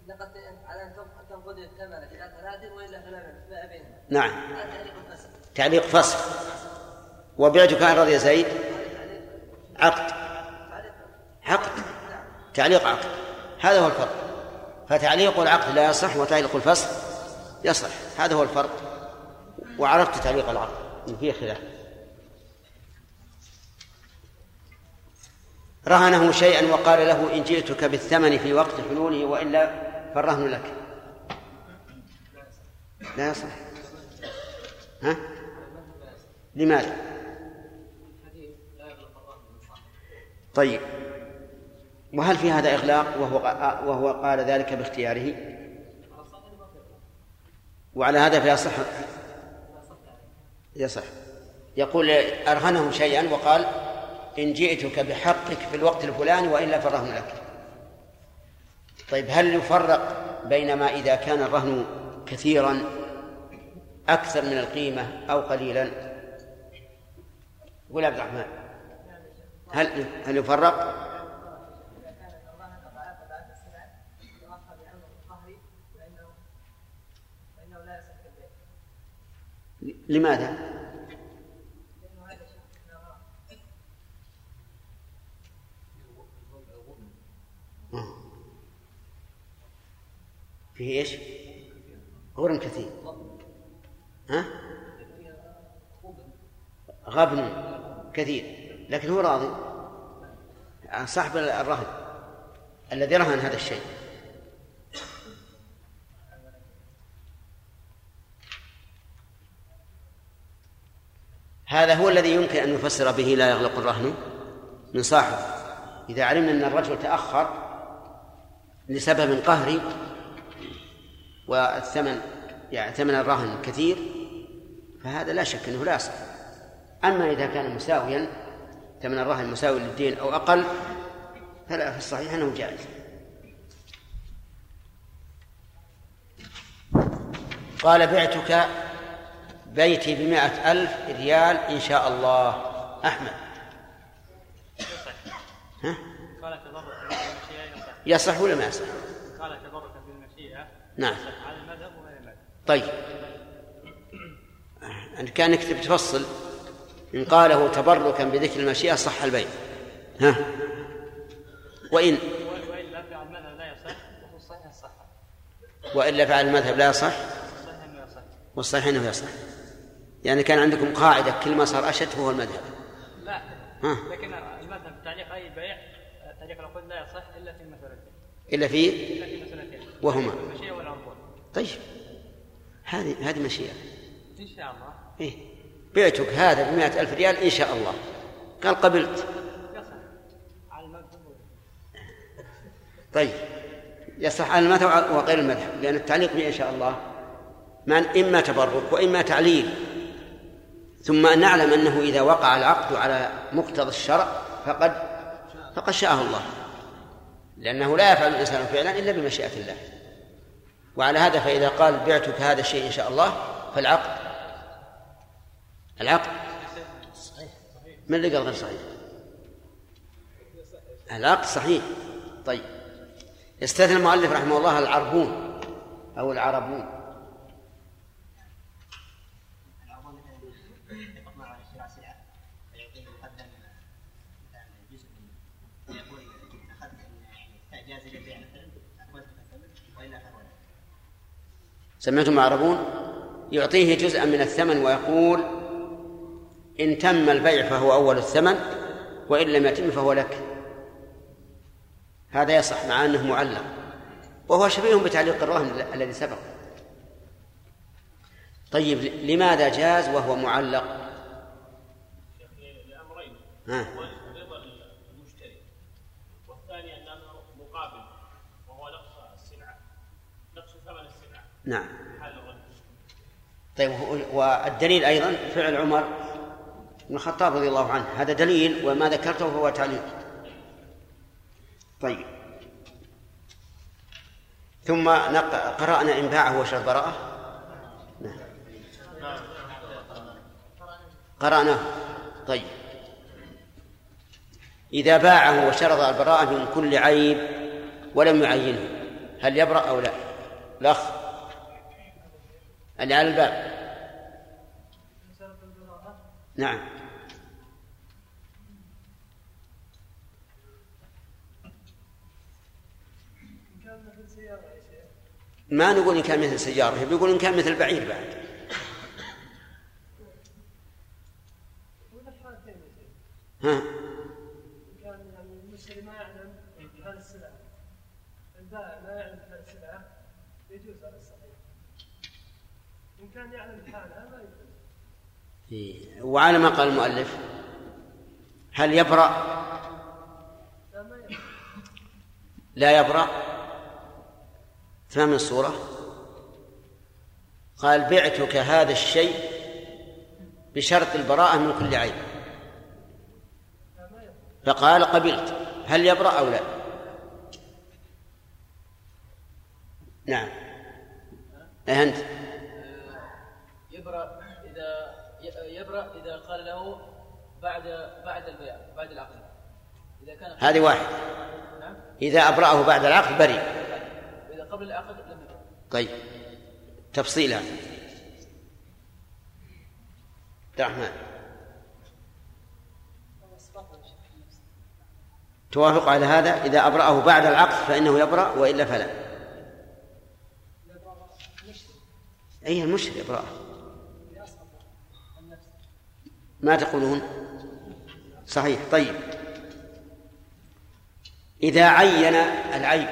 لقد على أن تنقض الثمن إلى ثلاث وإلا فلا بيع بينهم نعم. تعليق فصل. وبعتك ان رضي زيد؟ عقد. عقد. تعليق عقد. هذا هو الفرق. فتعليق العقد لا يصح وتعليق الفصل يصح. هذا هو الفرق. وعرفت تعليق العقد. فيه خلاف. رهنه شيئا وقال له إن جئتك بالثمن في وقت حلوله وإلا فالرهن لك. لا يصح. ها؟ لماذا؟ طيب. وهل في هذا إغلاق؟ وهو وهو قال ذلك باختياره؟ وعلى هذا فيصح يصح. يقول أرهنه شيئا وقال إن جئتك بحقك في الوقت الفلاني وإلا فالرهن لك طيب هل يفرق بين ما إذا كان الرهن كثيرا أكثر من القيمة أو قليلا يقول عبد الرحمن هل هل يفرق؟ لماذا؟ فيه إيش؟ غرم كثير. ها؟ غبن كثير. لكن هو راضي. صاحب الرهن. الذي رهن هذا الشيء. هذا هو الذي يمكن أن يفسر به لا يغلق الرهن من صاحبه إذا علمنا أن الرجل تأخر لسبب قهري والثمن يعني ثمن الرهن كثير فهذا لا شك أنه لا يصح. أما إذا كان مساويا ثمن الرهن مساوي للدين أو أقل فلا في الصحيح أنه جائز. قال بعتك بيتي بمائة ألف ريال إن شاء الله. أحمد. ها؟ يصح ولا ما يصح؟ قال تبرك. نعم. على المذهب وغير المذهب طيب. أنت كان نكتب تفصل. إن قاله تبركا بذكر المشيئة صح البيع ها؟ وإن؟ وإلا فعل المذهب لا يصح وفي الصحيح صح. وإلا فعل المذهب لا يصح؟ والصحيح أنه يصح. يعني كان عندكم قاعدة كل ما صار أشد فهو المذهب. لا. ها. لكن المذهب تعليق أي بيع هذيك العقود لا يصح إلا في مسألتين إلا في؟ إلا في مسألتين. وهما. المشيئة طيب. هذه هذه مشيئة. إن شاء الله. إيه. بعتك هذا بمائة ألف ريال إن شاء الله. قال قبلت. طيب. يصح على المذهب وغير المذهب لأن التعليق به إن شاء الله. ما إما تبرك وإما تعليل. ثم نعلم أنه إذا وقع العقد على مقتضى الشرع فقد فقد شاءه الله. لأنه لا يفعل الإنسان فعلا إلا بمشيئة الله. وعلى هذا فإذا قال بعتك هذا الشيء إن شاء الله فالعقد. العقد. من اللي قال غير صحيح؟ العقد صحيح. طيب. استثنى المؤلف رحمه الله العربون أو العربون العرضون مثلا يتفق مع شراء سلعه فيعطيه مقدم مثلا جزء منه فيقول اخذت يعني جاز لي البيع مثلا اقبلت مثلا والا فهو لا. سمعتم العربون؟ يعطيه جزءا من الثمن ويقول إن تم البيع فهو أول الثمن وإن لم يتم فهو لك. هذا يصح مع أنه معلق. وهو شبيه بتعليق الرهن الذي سبق. طيب لماذا جاز وهو معلق؟ لامرين ها. اول رضا المشتري والثاني انه مقابل وهو نقص السلعه نقص ثمن السلعه نعم. طيب والدليل أيضا فعل عمر بن الخطاب رضي الله عنه. هذا دليل وما ذكرته فهو تعليق طيب. ثم قرأنا إن باعه وشرط براءة. نعم. قرأناه. طيب. إذا باعه وشرط البراءة من كل عيب ولم يعينه هل يبرأ أو لا؟ الأخ. اللي على الباب. نعم. ما نقول إن كان مثل سيارة بيقول إن كان مثل بعير بعد. ها كان يعني المشتري ما يعلم بهذه السلعه البائع ما يعلم بهذه السلعه يجوز هذا الصحيح ان كان يعلم بحالها ما يجوز إيه. وعلى ما قال المؤلف؟ هل يبرأ؟ لا ما يعلم لا يبرأ. الصورة. قال بعتك هذا الشيء بشرط البراءة من كل عيب فقال قبلت. هل يبرأ أو لا؟ نعم. أنت يبرأ إذا يبرأ إذا قال له بعد بعد البيع بعد العقد. إذا كان هذه واحد. نعم. إذا أبرأه بعد العقد بريء. وإذا قبل العقد لم يبرأ. طيب. تفصيلها عبد الرحمن. توافق على هذا؟ إذا أبرأه بعد العقد فإنه يبرأ وإلا فلا. أي المشتري يبرأه. ما تقولون؟ صحيح. طيب. إذا عين العيب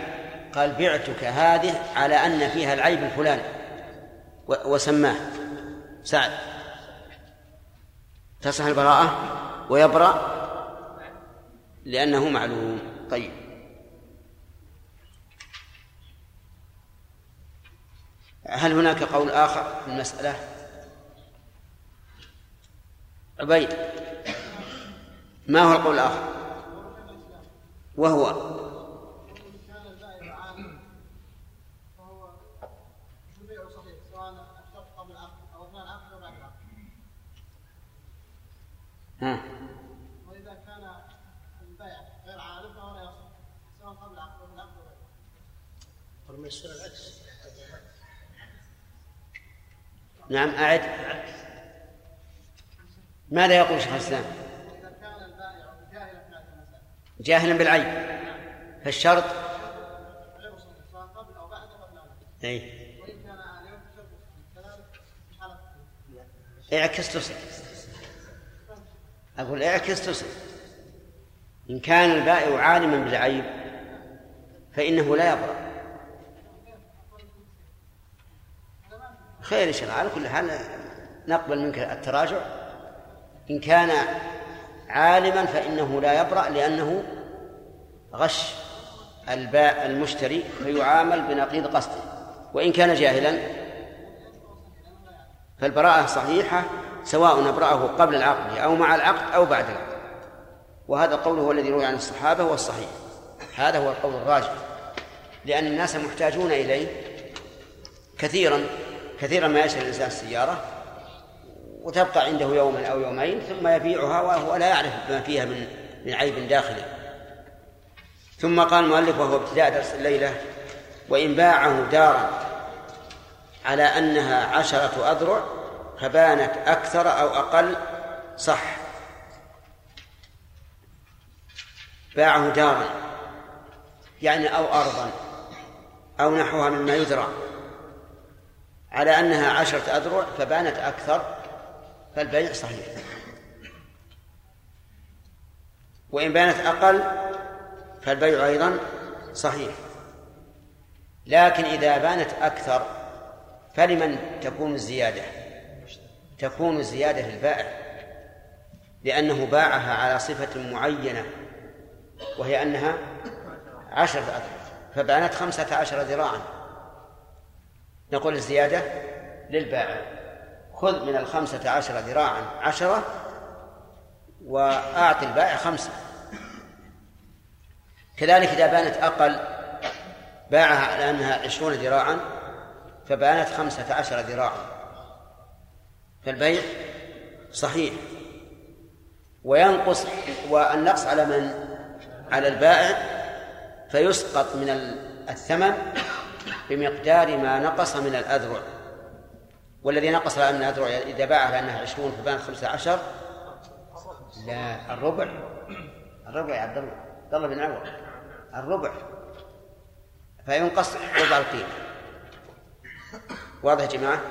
قال بعتك هذه على أن فيها العيب الفلاني وسماه. سعد. تصح البراءة؟ ويبرأ؟ لأنه معلوم. طيب. هل هناك قول آخر في المسألة؟ عبيد ما هو القول الآخر؟ وهو. البيع ها. واذا كان البائع غير عالم فهو لا يصح سواء قبل أو بعد العقد يصير العكس. نعم أعد. ماذا يقول شيخ البائع جاهلا بالعيب فالشرط؟ حاله اعكس تصل. أقول اعكس تصل. إن كان البائع عالما بالعيب فإنه لا يبرأ. خير إن شاء الله. على كل حال نقبل منك التراجع. إن كان عالما فإنه لا يبرأ لأنه غش الباء المشتري فيعامل بنقيض قصده. وإن كان جاهلا فالبراءة صحيحة سواء أبرأه قبل العقد أو مع العقد أو بعد العقد. وهذا القول هو الذي روي عن الصحابة هو الصحيح. هذا هو القول الراجح. لأن الناس محتاجون إليه كثيرا كثيرا ما يشتري الإنسان السيارة. وتبقى عنده يوما أو يومين ثم يبيعها وهو لا يعرف ما فيها من من عيب داخلي ثم قال المؤلف وهو ابتداء درس الليلة وإن باعه دارا على أنها عشرة أذرع فبانت أكثر أو أقل صح. باعه دارا يعني أو أرضا أو نحوها مما يزرع على أنها عشرة أذرع فبانت أكثر فالبيع صحيح. وإن بانت أقل فالبيع أيضا صحيح. لكن إذا بانت أكثر فلمن تكون الزيادة؟ تكون الزيادة للبائع لأنه باعها على صفة معينة وهي أنها عشرة أذرع فبانت خمسة عشر ذراعا. نقول الزيادة للبائع. خذ من الخمسة عشر ذراعا عشرة وأعط البائع خمسة. كذلك إذا بانت أقل باعها على أنها عشرون ذراعا فبانت خمسة عشر ذراعا. فالبيع صحيح. وينقص والنقص على من؟ على البائع. فيسقط من الثمن بمقدار ما نقص من الأذرع. والذي نقص من الأذرع إذا باعها لأنها عشرون فبانت خمسة عشر لا الربع. الربع يا عبد الله. عبد الله بن عوض. الربع. فينقص ربع القيمة. واضح يا جماعة؟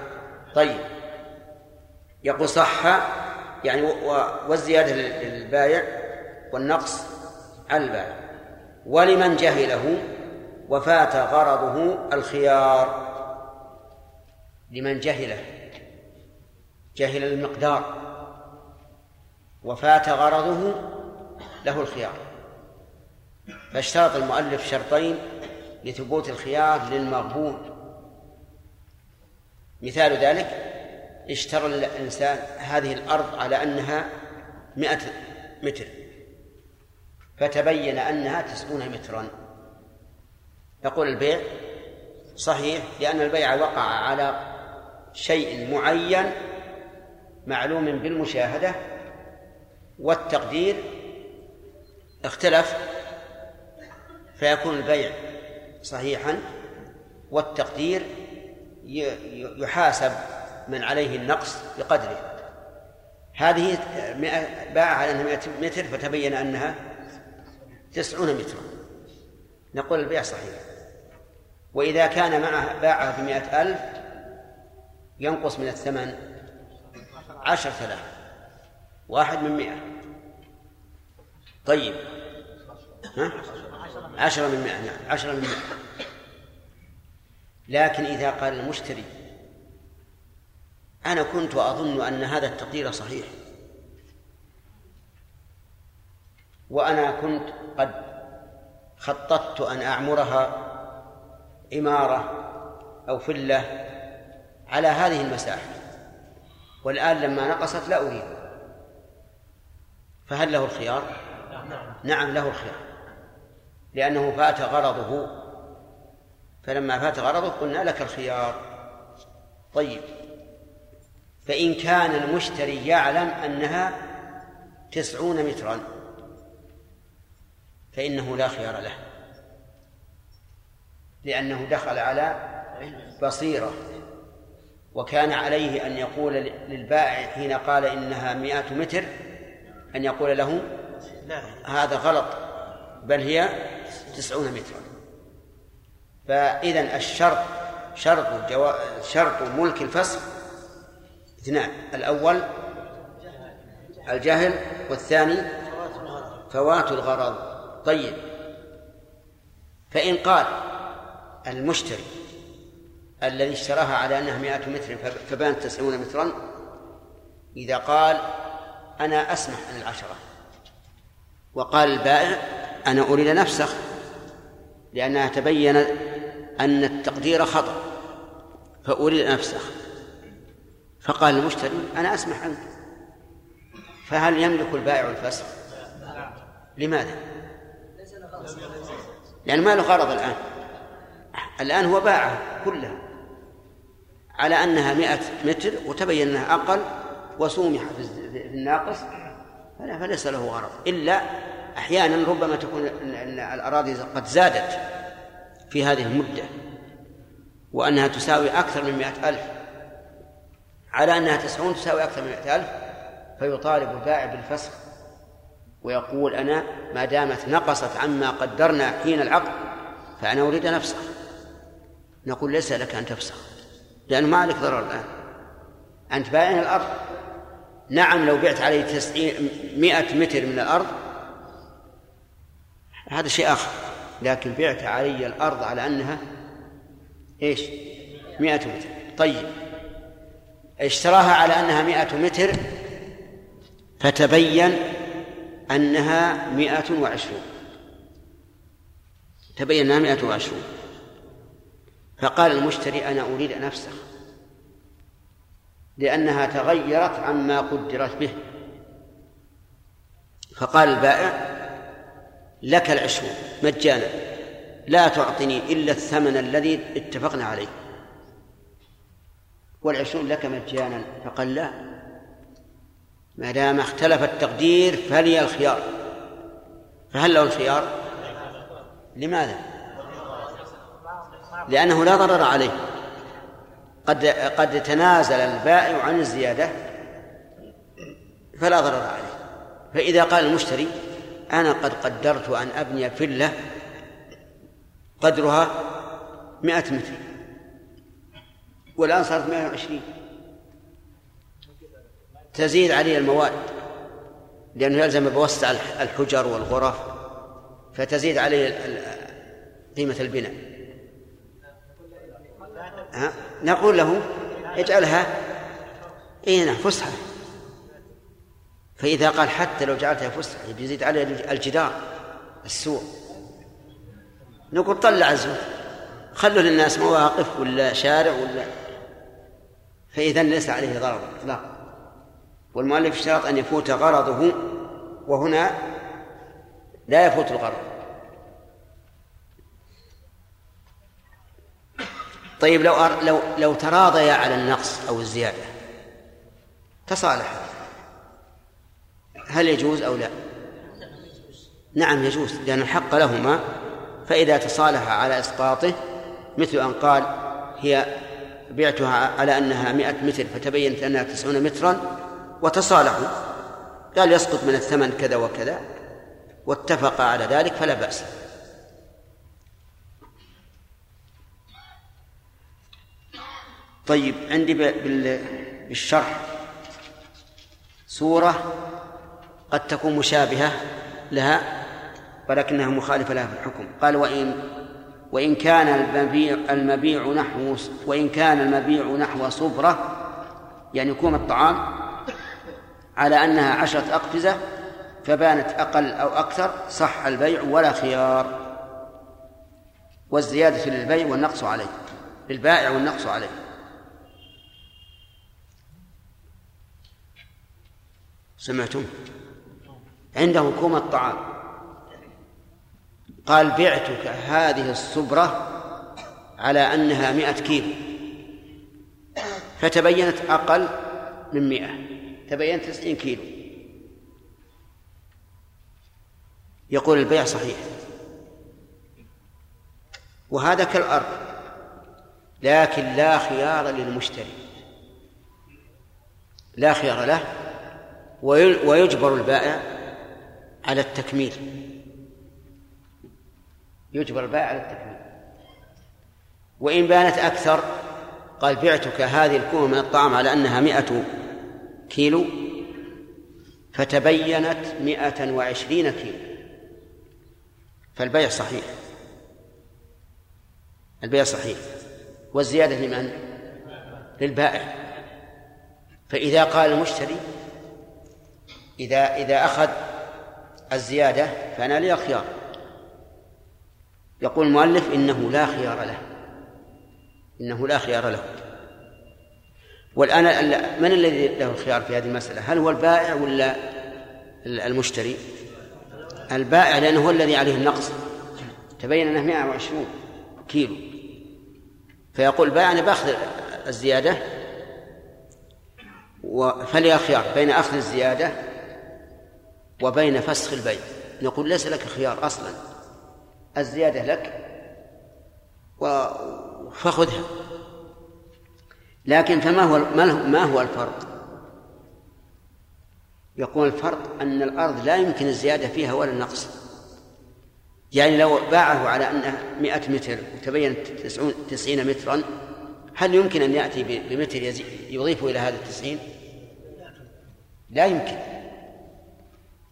طيب. يقول صح يعني والزيادة للبايع والنقص على البائع ولمن جهله وفات غرضه الخيار. لمن جهله جهل المقدار. وفات غرضه له الخيار. فاشترط المؤلف شرطين لثبوت الخيار للمغبون مثال ذلك اشترى الإنسان هذه الأرض على أنها مئة متر. فتبين أنها تسعون مترا. يقول البيع صحيح لأن البيع وقع على شيء معين معلوم بالمشاهدة والتقدير اختلف فيكون البيع صحيحا والتقدير يحاسب من عليه النقص بقدره. هذه باع على أنها 100 متر فتبين أنها تسعون مترا. نقول البيع صحيح. وإذا كان معه باعها بمئة ألف ينقص من الثمن عشر ثلاث واحد من مئة. طيب. ها؟ عشرة من مئة نعم عشرة من مئة. لكن إذا قال المشتري أنا كنت أظن أن هذا التقدير صحيح. وأنا كنت قد خططت أن أعمرها عمارة أو فلة على هذه المساحة. والآن لما نقصت لا أريد. فهل له الخيار؟ نعم له الخيار. لأنه فات غرضه. فلما فات غرضه قلنا لك الخيار. طيب. فإن كان المشتري يعلم أنها تسعون مترا فإنه لا خيار له. لأنه دخل على بصيرة. وكان عليه أن يقول للبائع حين قال إنها مئة متر أن يقول له هذا غلط بل هي تسعون مترا. فإذا الشرط شرط جوا... شرط ملك الفصل اثنان الأول الجهل والثاني فوات الغرض. طيب فإن قال المشتري الذي اشتراها على أنها مائة متر فبانت تسعون مترا. إذا قال أنا أسمح عن العشرة. وقال البائع أنا أريد أن أفسخ لأنها تبين أن التقدير خطأ فأريد أن أفسخ فقال المشتري أنا أسمح عنك. فهل يملك البائع الفسخ؟ لماذا؟ لأن ما له غرض الآن. الآن هو باعها كلها على أنها مئة متر وتبين أنها أقل وسومح في الناقص فلا فليس له غرض. إلا أحيانا ربما تكون الأراضي قد زادت في هذه المدة وأنها تساوي أكثر من مئة ألف. على أنها تسعون تساوي أكثر من مئة ألف فيطالب البائع بالفسخ ويقول أنا ما دامت نقصت عما قدرنا حين العقد فأنا أريد أن أفسخ. نقول ليس لك أن تفسخ. لأنه ما عليك ضرر الآن. أنت بائع الأرض. نعم لو بعت عليه تسعين مئة متر من الأرض. هذا شيء آخر. لكن بعت علي الأرض على أنها إيش؟ مئة متر. طيب. اشتراها على أنها مئة متر فتبين أنها مئة وعشرون. تبين أنها مئة وعشرون. فقال المشتري أنا أريد أن أفسخ. لأنها تغيرت عما قدرت به. فقال البائع لك العشرون مجانا لا تعطني إلا الثمن الذي اتفقنا عليه. والعشرون لك مجانا فقال لا. ما دام اختلف التقدير فلي الخيار. فهل له الخيار؟ لماذا؟ لأنه لا ضرر عليه. قد قد تنازل البائع عن الزيادة فلا ضرر عليه. فإذا قال المشتري أنا قد قدرت أن أبني فلة قدرها مئة متر والآن صارت مئة وعشرين. تزيد عليه المواد لأنه يلزم بوسع الحجر والغرف فتزيد عليه قيمة البناء. ها؟ نقول له اجعلها اي فسحة. فإذا قال حتى لو جعلتها فسحة يزيد عليه الجدار السوق نقول طلع الزوج خلوا للناس مواقف ولا شارع ولا. فإذا ليس عليه ضرر إطلاقا. والمؤلف اشترط أن يفوت غرضه وهنا لا يفوت الغرض. طيب لو أر... لو لو تراضيا على النقص أو الزيادة تصالحا هل يجوز أو لا؟ نعم يجوز لأن الحق لهما. فإذا تصالح على إسقاطه مثل أن قال هي بعتها على أنها مئة متر فتبينت أنها تسعون مترا وتصالحوا. قال يسقط من الثمن كذا وكذا واتفق على ذلك فلا بأس. طيب عندي بالشرح. سورة قد تكون مشابهة لها ولكنها مخالفة لها في الحكم. قال وإن وإن كان المبيع المبيع نحو وإن كان المبيع نحو صبرة يعني كوم الطعام على أنها عشرة أقفزة فبانت أقل أو أكثر صح البيع ولا خيار. والزيادة للبيع والنقص عليه للبائع والنقص عليه. سمعتم؟ عنده كوم الطعام قال بعتك هذه الصبرة على أنها مئة كيلو. فتبينت أقل من مئة. تبينت تسعين كيلو. يقول البيع صحيح. وهذا كالأرض. لكن لا خيار للمشتري. لا خيار له ويجبر البائع على التكميل. يجبر البائع على التكميل. وإن بانت أكثر قال بعتك هذه الكومة من الطعام على أنها مئة كيلو فتبينت مئة وعشرين كيلو. فالبيع صحيح. البيع صحيح. والزيادة لمن؟ للبائع. فإذا قال المشتري إذا إذا أخذ الزيادة فأنا لي الخيار يقول المؤلف إنه لا خيار له. إنه لا خيار له. والآن من الذي له الخيار في هذه المسألة؟ هل هو البائع ولا المشتري؟ البائع لأنه هو الذي عليه النقص. تبين أنه 120 كيلو. فيقول البائع أنا بأخذ الزيادة فلي خيار بين أخذ الزيادة وبين فسخ البيع نقول ليس لك خيار أصلا. الزيادة لك فخذها. لكن فما هو ما هو الفرق؟ يقول الفرق أن الأرض لا يمكن الزيادة فيها ولا النقص. يعني لو باعه على أنه مئة متر وتبين تسعين مترا هل يمكن أن يأتي بمتر يضيفه إلى هذا التسعين؟ لا يمكن.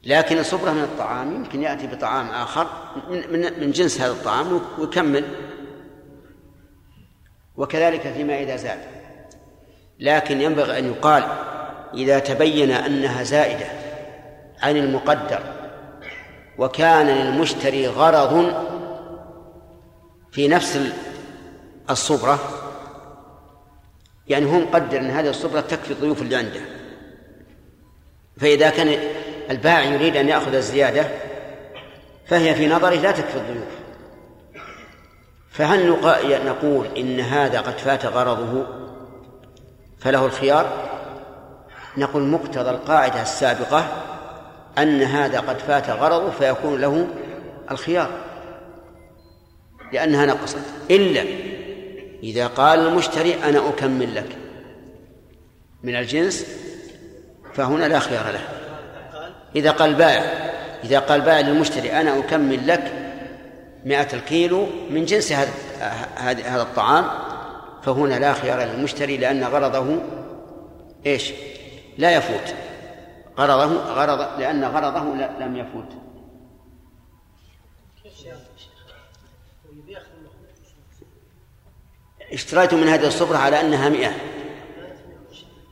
لكن الصبرة من الطعام يمكن يأتي بطعام آخر من, من جنس هذا الطعام ويكمل. وكذلك فيما إذا زاد. لكن ينبغي أن يقال إذا تبين أنها زائدة عن المقدر وكان للمشتري غرض في نفس الصبرة يعني هو مقدر أن هذه الصبرة تكفي الضيوف اللي عنده. فإذا كان البائع يريد أن يأخذ الزيادة فهي في نظره لا تكفي الضيوف. فهل نقول إن هذا قد فات غرضه فله الخيار؟ نقول مقتضى القاعدة السابقة أن هذا قد فات غرضه فيكون له الخيار. لأنها نقصت. إلا إذا قال المشتري أنا أكمل لك من الجنس فهنا لا خيار له. إذا قال بائع إذا قال بائع للمشتري أنا أكمل لك مئة الكيلو من جنس هذا هذا الطعام. فهنا لا خيار للمشتري لأن غرضه إيش؟ لا يفوت. غرضه غرض لأن غرضه لم يفوت. اشتريت من هذه الصبرة على أنها مئة.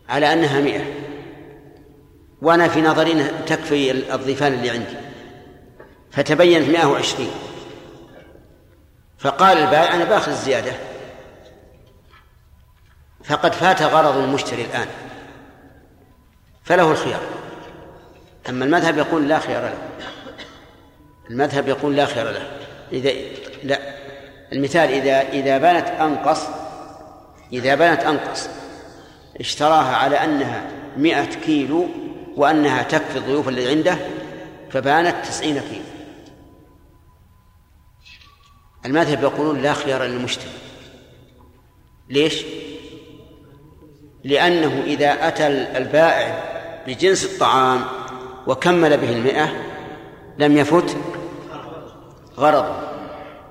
على أنها مئة. وأنا في نظري تكفي الضيفان اللي عندي. فتبينت مئة وعشرين. فقال البائع أنا بآخذ الزيادة. فقد فات غرض المشتري الآن. فله الخيار. أما المذهب يقول لا خيار له. المذهب يقول لا خيار له. إذا لا. المثال إذا إذا بانت أنقص إذا بانت أنقص اشتراها على أنها مئة كيلو وأنها تكفي الضيوف اللي عنده فبانت تسعين كيلو. المذهب يقولون لا خيار للمشتري ليش؟ لأنه إذا أتى البائع بجنس الطعام وكمل به المئة لم يفت غرضه.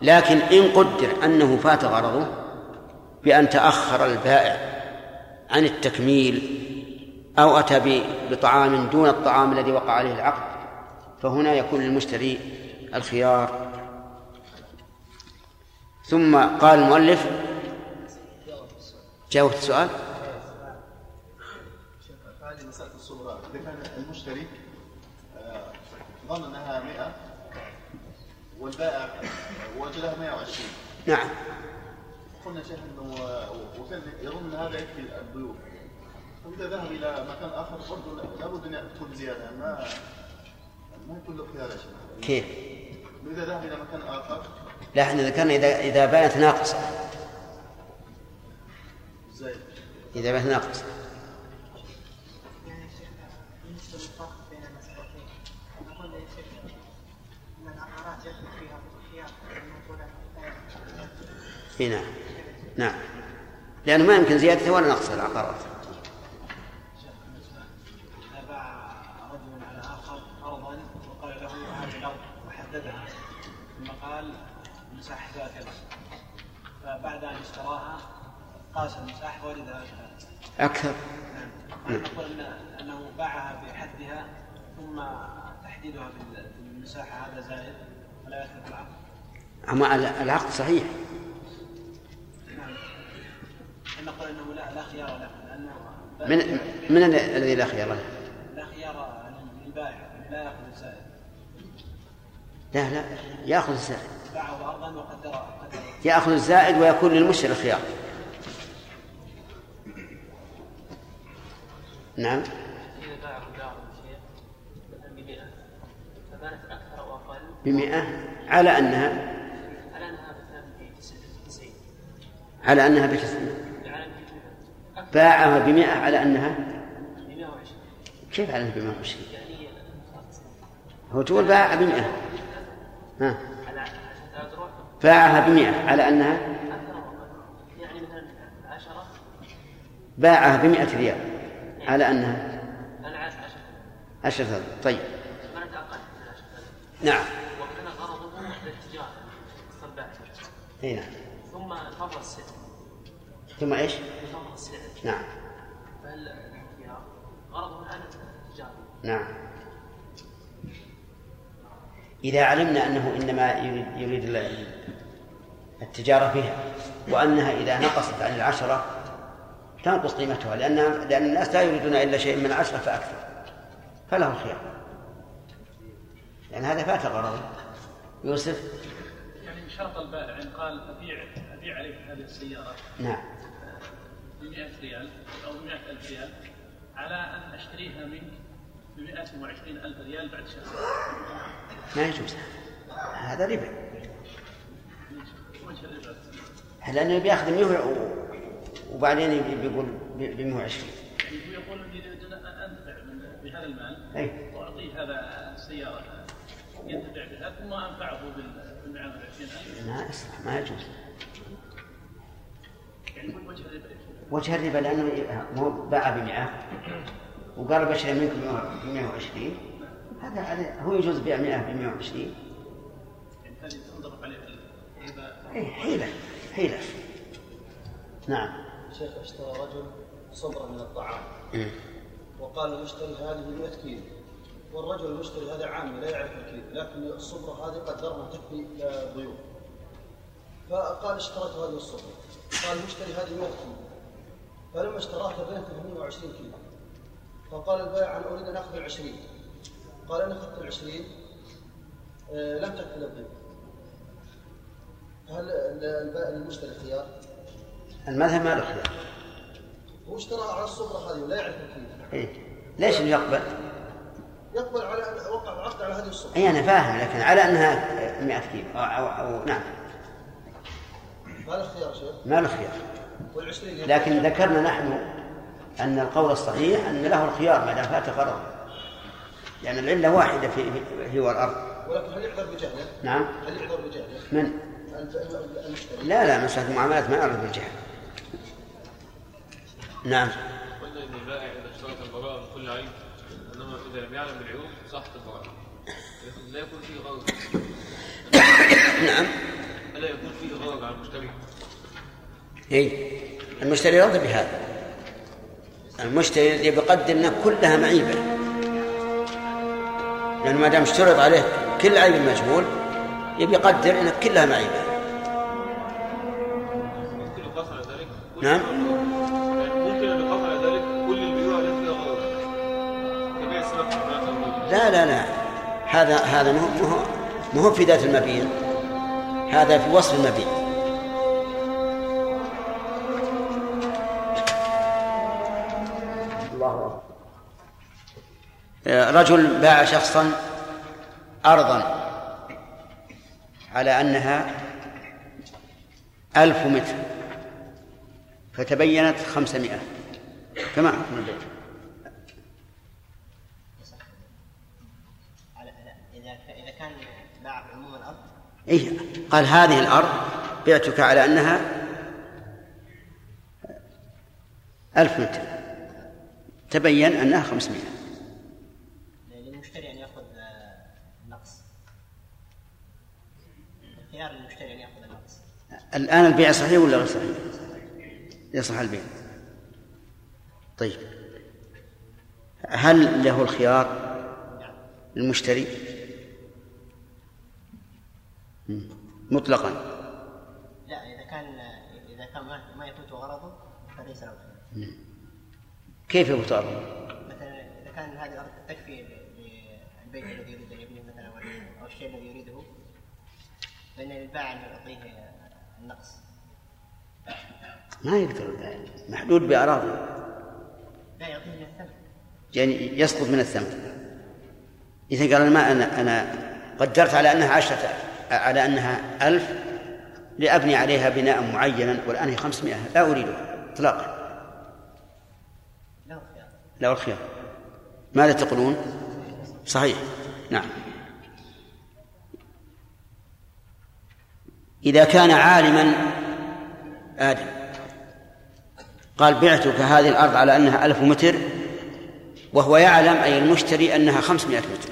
لكن إن قدر أنه فات غرضه بأن تأخر البائع عن التكميل أو أتى بطعام دون الطعام الذي وقع عليه العقد فهنا يكون للمشتري الخيار. ثم قال المؤلف جاوبت السؤال. هذه مسألة الصغرى إذا كان المشتري ظن أنها 100 والبائع وجدها 120 نعم. قلنا شيخ إنه وكان يظن هذا يكفي الضيوف واذا ذهب إلى مكان آخر برضه لابد أن تكون زيادة. ما ما يكون له خيار كيف؟ إذا ذهب إلى مكان آخر؟ لا إحنا ذكرنا اذا إذا بانت ناقصة. إزاي؟ إذا بانت الخيار المقولات اي نعم. نعم. لأنه ما يمكن زيادته ولا نقص العقارات فبعد أن اشتراها قاس المساحة وجدها كذا أكثر. نعم. أنه باعها بحدها ثم تحديدها بال- بالمساحة هذا زائد فلا يثبت العقد. أما العقد صحيح. نعم. نقول إنه لا لا خيار له لأنه من من ال- الذي لا خيار له؟ لا خيار للبائع لا يأخذ الزائد. لا لا يأخذ الزائد. باعه يأخذ الزائد ويكون للمشتري الخيار نعم. إذا باع دار شيء مثلا ب 100 فبانت أكثر أو أقل بمئة. على أنها؟ على أنها مثلا ب 90 على أنها بتسعين. باعها بمئة على أنها؟ ب 120 كيف على أنها بمئة وعشرين؟ يعني هو تقول باعها بمئة. ها على عشان لا تروح باعها بمئة على أنها يعني مثلا 10 باعها بمئة ريال على أنها أنا 10 عشرة آلاف طيب. بانت أقل من 10 نعم. وكان غرضه الصباح. اي نعم. ثم انخفض السعر. ثم إيش؟ انخفض السعر. نعم. فهل غرضه الآن التجارة. نعم. إذا علمنا أنه إنما يريد, يريد ال- التجارة فيها وأنها إذا نقصت عن العشرة تنقص قيمتها لأنها لأن الناس لا يريدون إلا شيء من العشرة فأكثر فله الخيار لأن هذا فات غرضه يوسف؟ يعني شرط البائع إن قال ابيع أبيع عليك هذه السيارة نعم. ب 100 ريال أو ب 100 ألف ريال على أن أشتريها منك ب 120 ألف ريال بعد شهر. ما يجوز. هذا ربا. لأنه بيأخذ 100 و- وبعدين بيقول ب 120 يقول إني انتفع من- بهذا المال. وأعطيه هذا السيارة ينتفع بها ثم أنفعه بال 120 الف ما يصلح ما يجوز. يعني وجه الربا. وجه الربا لأنه مو باع بمئة. وقال بشري منكم ب 120 هذا هذا هو يجوز بيع 100 ب 120 يعني هذه تنضرب عليه الربا إيه، حيلة حيلة. نعم. شيخ اشترى رجل صبرا من الطعام. إيه. وقال المشتري هذه 100 كيلو. والرجل المشتري هذا عامي لا يعرف الكيلو لكن الصبرة هذه قدرنا تكفي ضيوف. فقال اشتريت هذه الصبرة قال المشتري هذه 100 كيلو. فلما اشتراها بينت ب 120 كيلو. فقال البائع أنا أريد أن أخذ ال 20 قال أنا أخذت ال 20 آه، لم تكفي للضيوف هل المشتري خيار؟ المذهب ما له خيار. هو اشترى على الصبرة هذه ولا يعرف الكيلو إيه. ليش يقبل؟ يقبل على أن وقع العقد على هذه الصبرة اي أنا فاهم لكن على أنها 100 كيلو أو, أو, أو نعم. ما له خيار شيخ. ما له خيار. والعشرين لكن ذكرنا نحن أن القول الصحيح أن له الخيار ما دام فات غرض لأن العلة واحدة في في- هي والأرض. ولكن هل يعذر بجهله؟ نعم. هل يعذر بجهله؟ من؟ المشتري لا لا مسألة المعاملات ما يعرف بالجهل. نعم. قلنا إن البائع إذا اشترط البراءة من كل عيب إنما إذا لم يعلم بالعيوب صحت البراءة. لكن لا يكون فيه غرض. نعم. الا يكون فيه غرض على المشتري. اي المشتري راضي بهذا. المشتري يبي يقدم لنا كلها معيبة. لأنه ما دام اشترط عليه كل عيب مجهول يبي يقدر ان كلها معيبة. نعم. لا لا لا. هذا هذا مو مو هو في ذات المبيع. هذا في وصف المبيع. رجل باع شخصا أرضا على أنها ألف متر فتبينت خمسمائة. كما حكم البيع؟ إذا كان باع عموم الأرض؟ إيه قال هذه الأرض بعتك على أنها ألف متر تبين أنها خمسمائة للمشتري ان ياخذ آه، النقص الخيار للمشتري ان ياخذ النقص الآن البيع صحيح ولا غير صحيح؟ يصح البيع. طيب. هل له الخيار المشتري مطلقا. لا إذا كان إذا كان ما ما يفوت غرضه فليس له خيار. كيف يختار مثلا إذا كان هذه الأرض تكفي للبيت الذي يريد ان يبنيه مثلا أو الشيء الذي يريده فإن للبائع ان يعطيه النقص. ما يقدر البائع محدود بأراضي. لا يعطيه من الثمن. يعني يسقط من الثمن. إذا قال ما أنا أنا قدرت على أنها عشرة على أنها ألف لأبني عليها بناء معينا والآن هي خمسمائة. لا أريدها إطلاقا. له خيار له الخيار ماذا تقولون؟ صحيح. نعم. إذا كان عالما آدم قال بعتك هذه الأرض على أنها ألف متر وهو يعلم أي المشتري أنها خمسمائة متر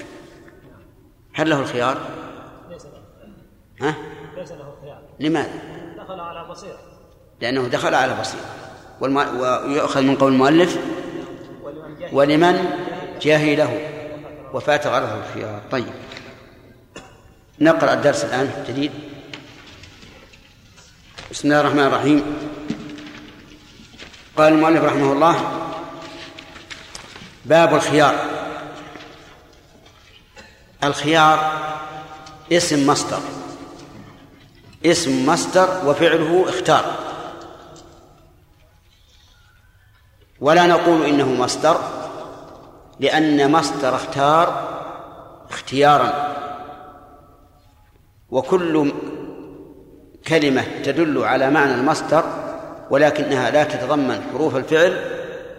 هل له الخيار؟ ليس له ها؟ ليس له خيار لماذا؟ دخل على بصيره لأنه دخل على بصيرة والم... ويؤخذ من قول المؤلف ولمن جهله وفات غرضه الخيار طيب نقرأ الدرس الآن جديد بسم الله الرحمن الرحيم. قال المؤلف رحمه الله باب الخيار. الخيار اسم مصدر. اسم مصدر وفعله اختار. ولا نقول إنه مصدر لأن مصدر اختار اختيارا. وكل كلمة تدل على معنى المصدر ولكنها لا تتضمن حروف الفعل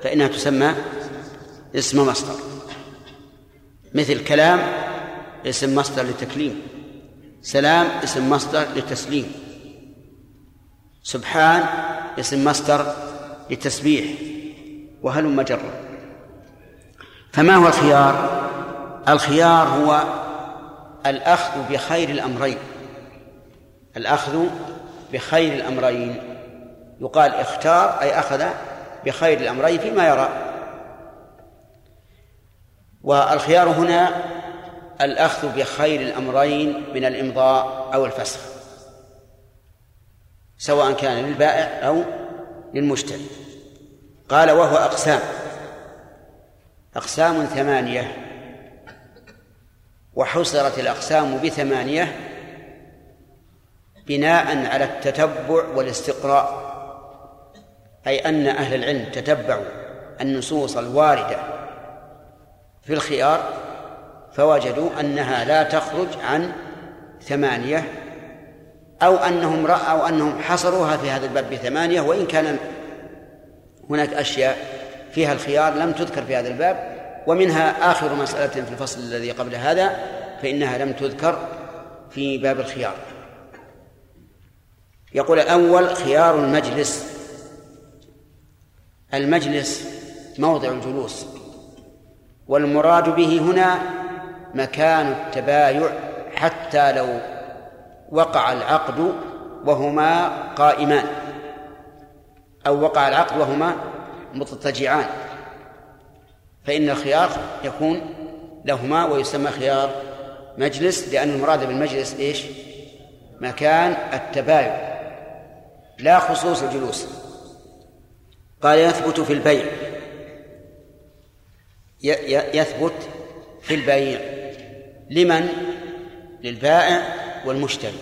فإنها تسمى اسم مصدر. مثل كلام اسم مصدر للتكليم سلام اسم مصدر للتسليم سبحان اسم مصدر للتسبيح وهلم جرا فما هو الخيار؟ الخيار هو الأخذ بخير الأمرين. الأخذ بخير الأمرين. يقال اختار أي أخذ بخير الأمرين فيما يرى. والخيار هنا الأخذ بخير الأمرين من الإمضاء أو الفسخ سواء كان للبائع أو للمشتري. قال وهو أقسام. أقسام ثمانية. وحصرت الأقسام بثمانية بناء على التتبع والاستقراء أي أن أهل العلم تتبعوا النصوص الواردة في الخيار فوجدوا أنها لا تخرج عن ثمانية أو أنهم رأوا أنهم حصروها في هذا الباب بثمانية وإن كان هناك أشياء فيها الخيار لم تذكر في هذا الباب ومنها آخر مسألة في الفصل الذي قبل هذا فإنها لم تذكر في باب الخيار. يقول الأول خيار المجلس. المجلس موضع الجلوس. والمراد به هنا مكان التبايع حتى لو وقع العقد وهما قائمان. أو وقع العقد وهما مضطجعان فإن الخيار يكون لهما ويسمى خيار مجلس لأن المراد بالمجلس إيش؟ مكان التبايع. لا خصوص الجلوس. قال يثبت في البيع. يثبت في البيع. لمن؟ للبائع والمشتري.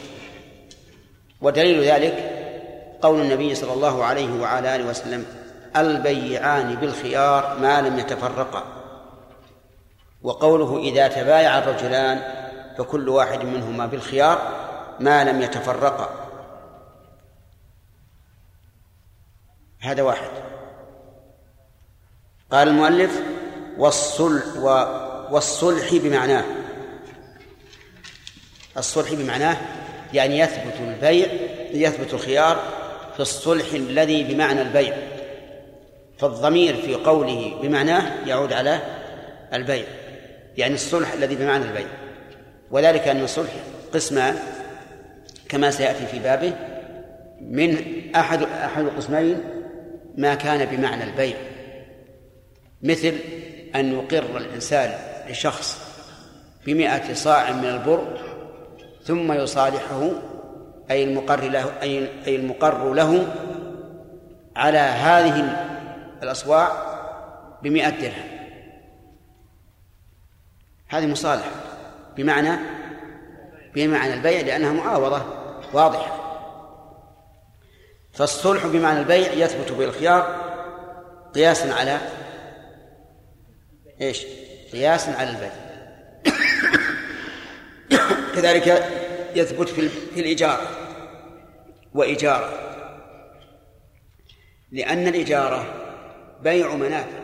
ودليل ذلك قول النبي صلى الله عليه وعلى آله وسلم البيعان بالخيار ما لم يتفرقا. وقوله إذا تبايع الرجلان فكل واحد منهما بالخيار ما لم يتفرقا. هذا واحد. قال المؤلف والصلح والصلح بمعناه. الصلح بمعناه يعني يثبت البيع يثبت الخيار في الصلح الذي بمعنى البيع. فالضمير في قوله بمعناه يعود على البيع يعني الصلح الذي بمعنى البيع. وذلك أن الصلح قسمان كما سيأتي في بابه من أحد أحد القسمين ما كان بمعنى البيع. مثل أن يقر الإنسان لشخص بمئة صاع من البر ثم يصالحه أي المقر له أي المقر له على هذه الأصواع بمئة درهم. هذه مصالحة. بمعنى بمعنى البيع لأنها معاوضة واضحة. فالصلح بمعنى البيع يثبت بالخيار قياسا على إيش؟ قياسا على البيع كذلك يثبت في في الإجارة وإجارة لأن الإجارة بيع منافع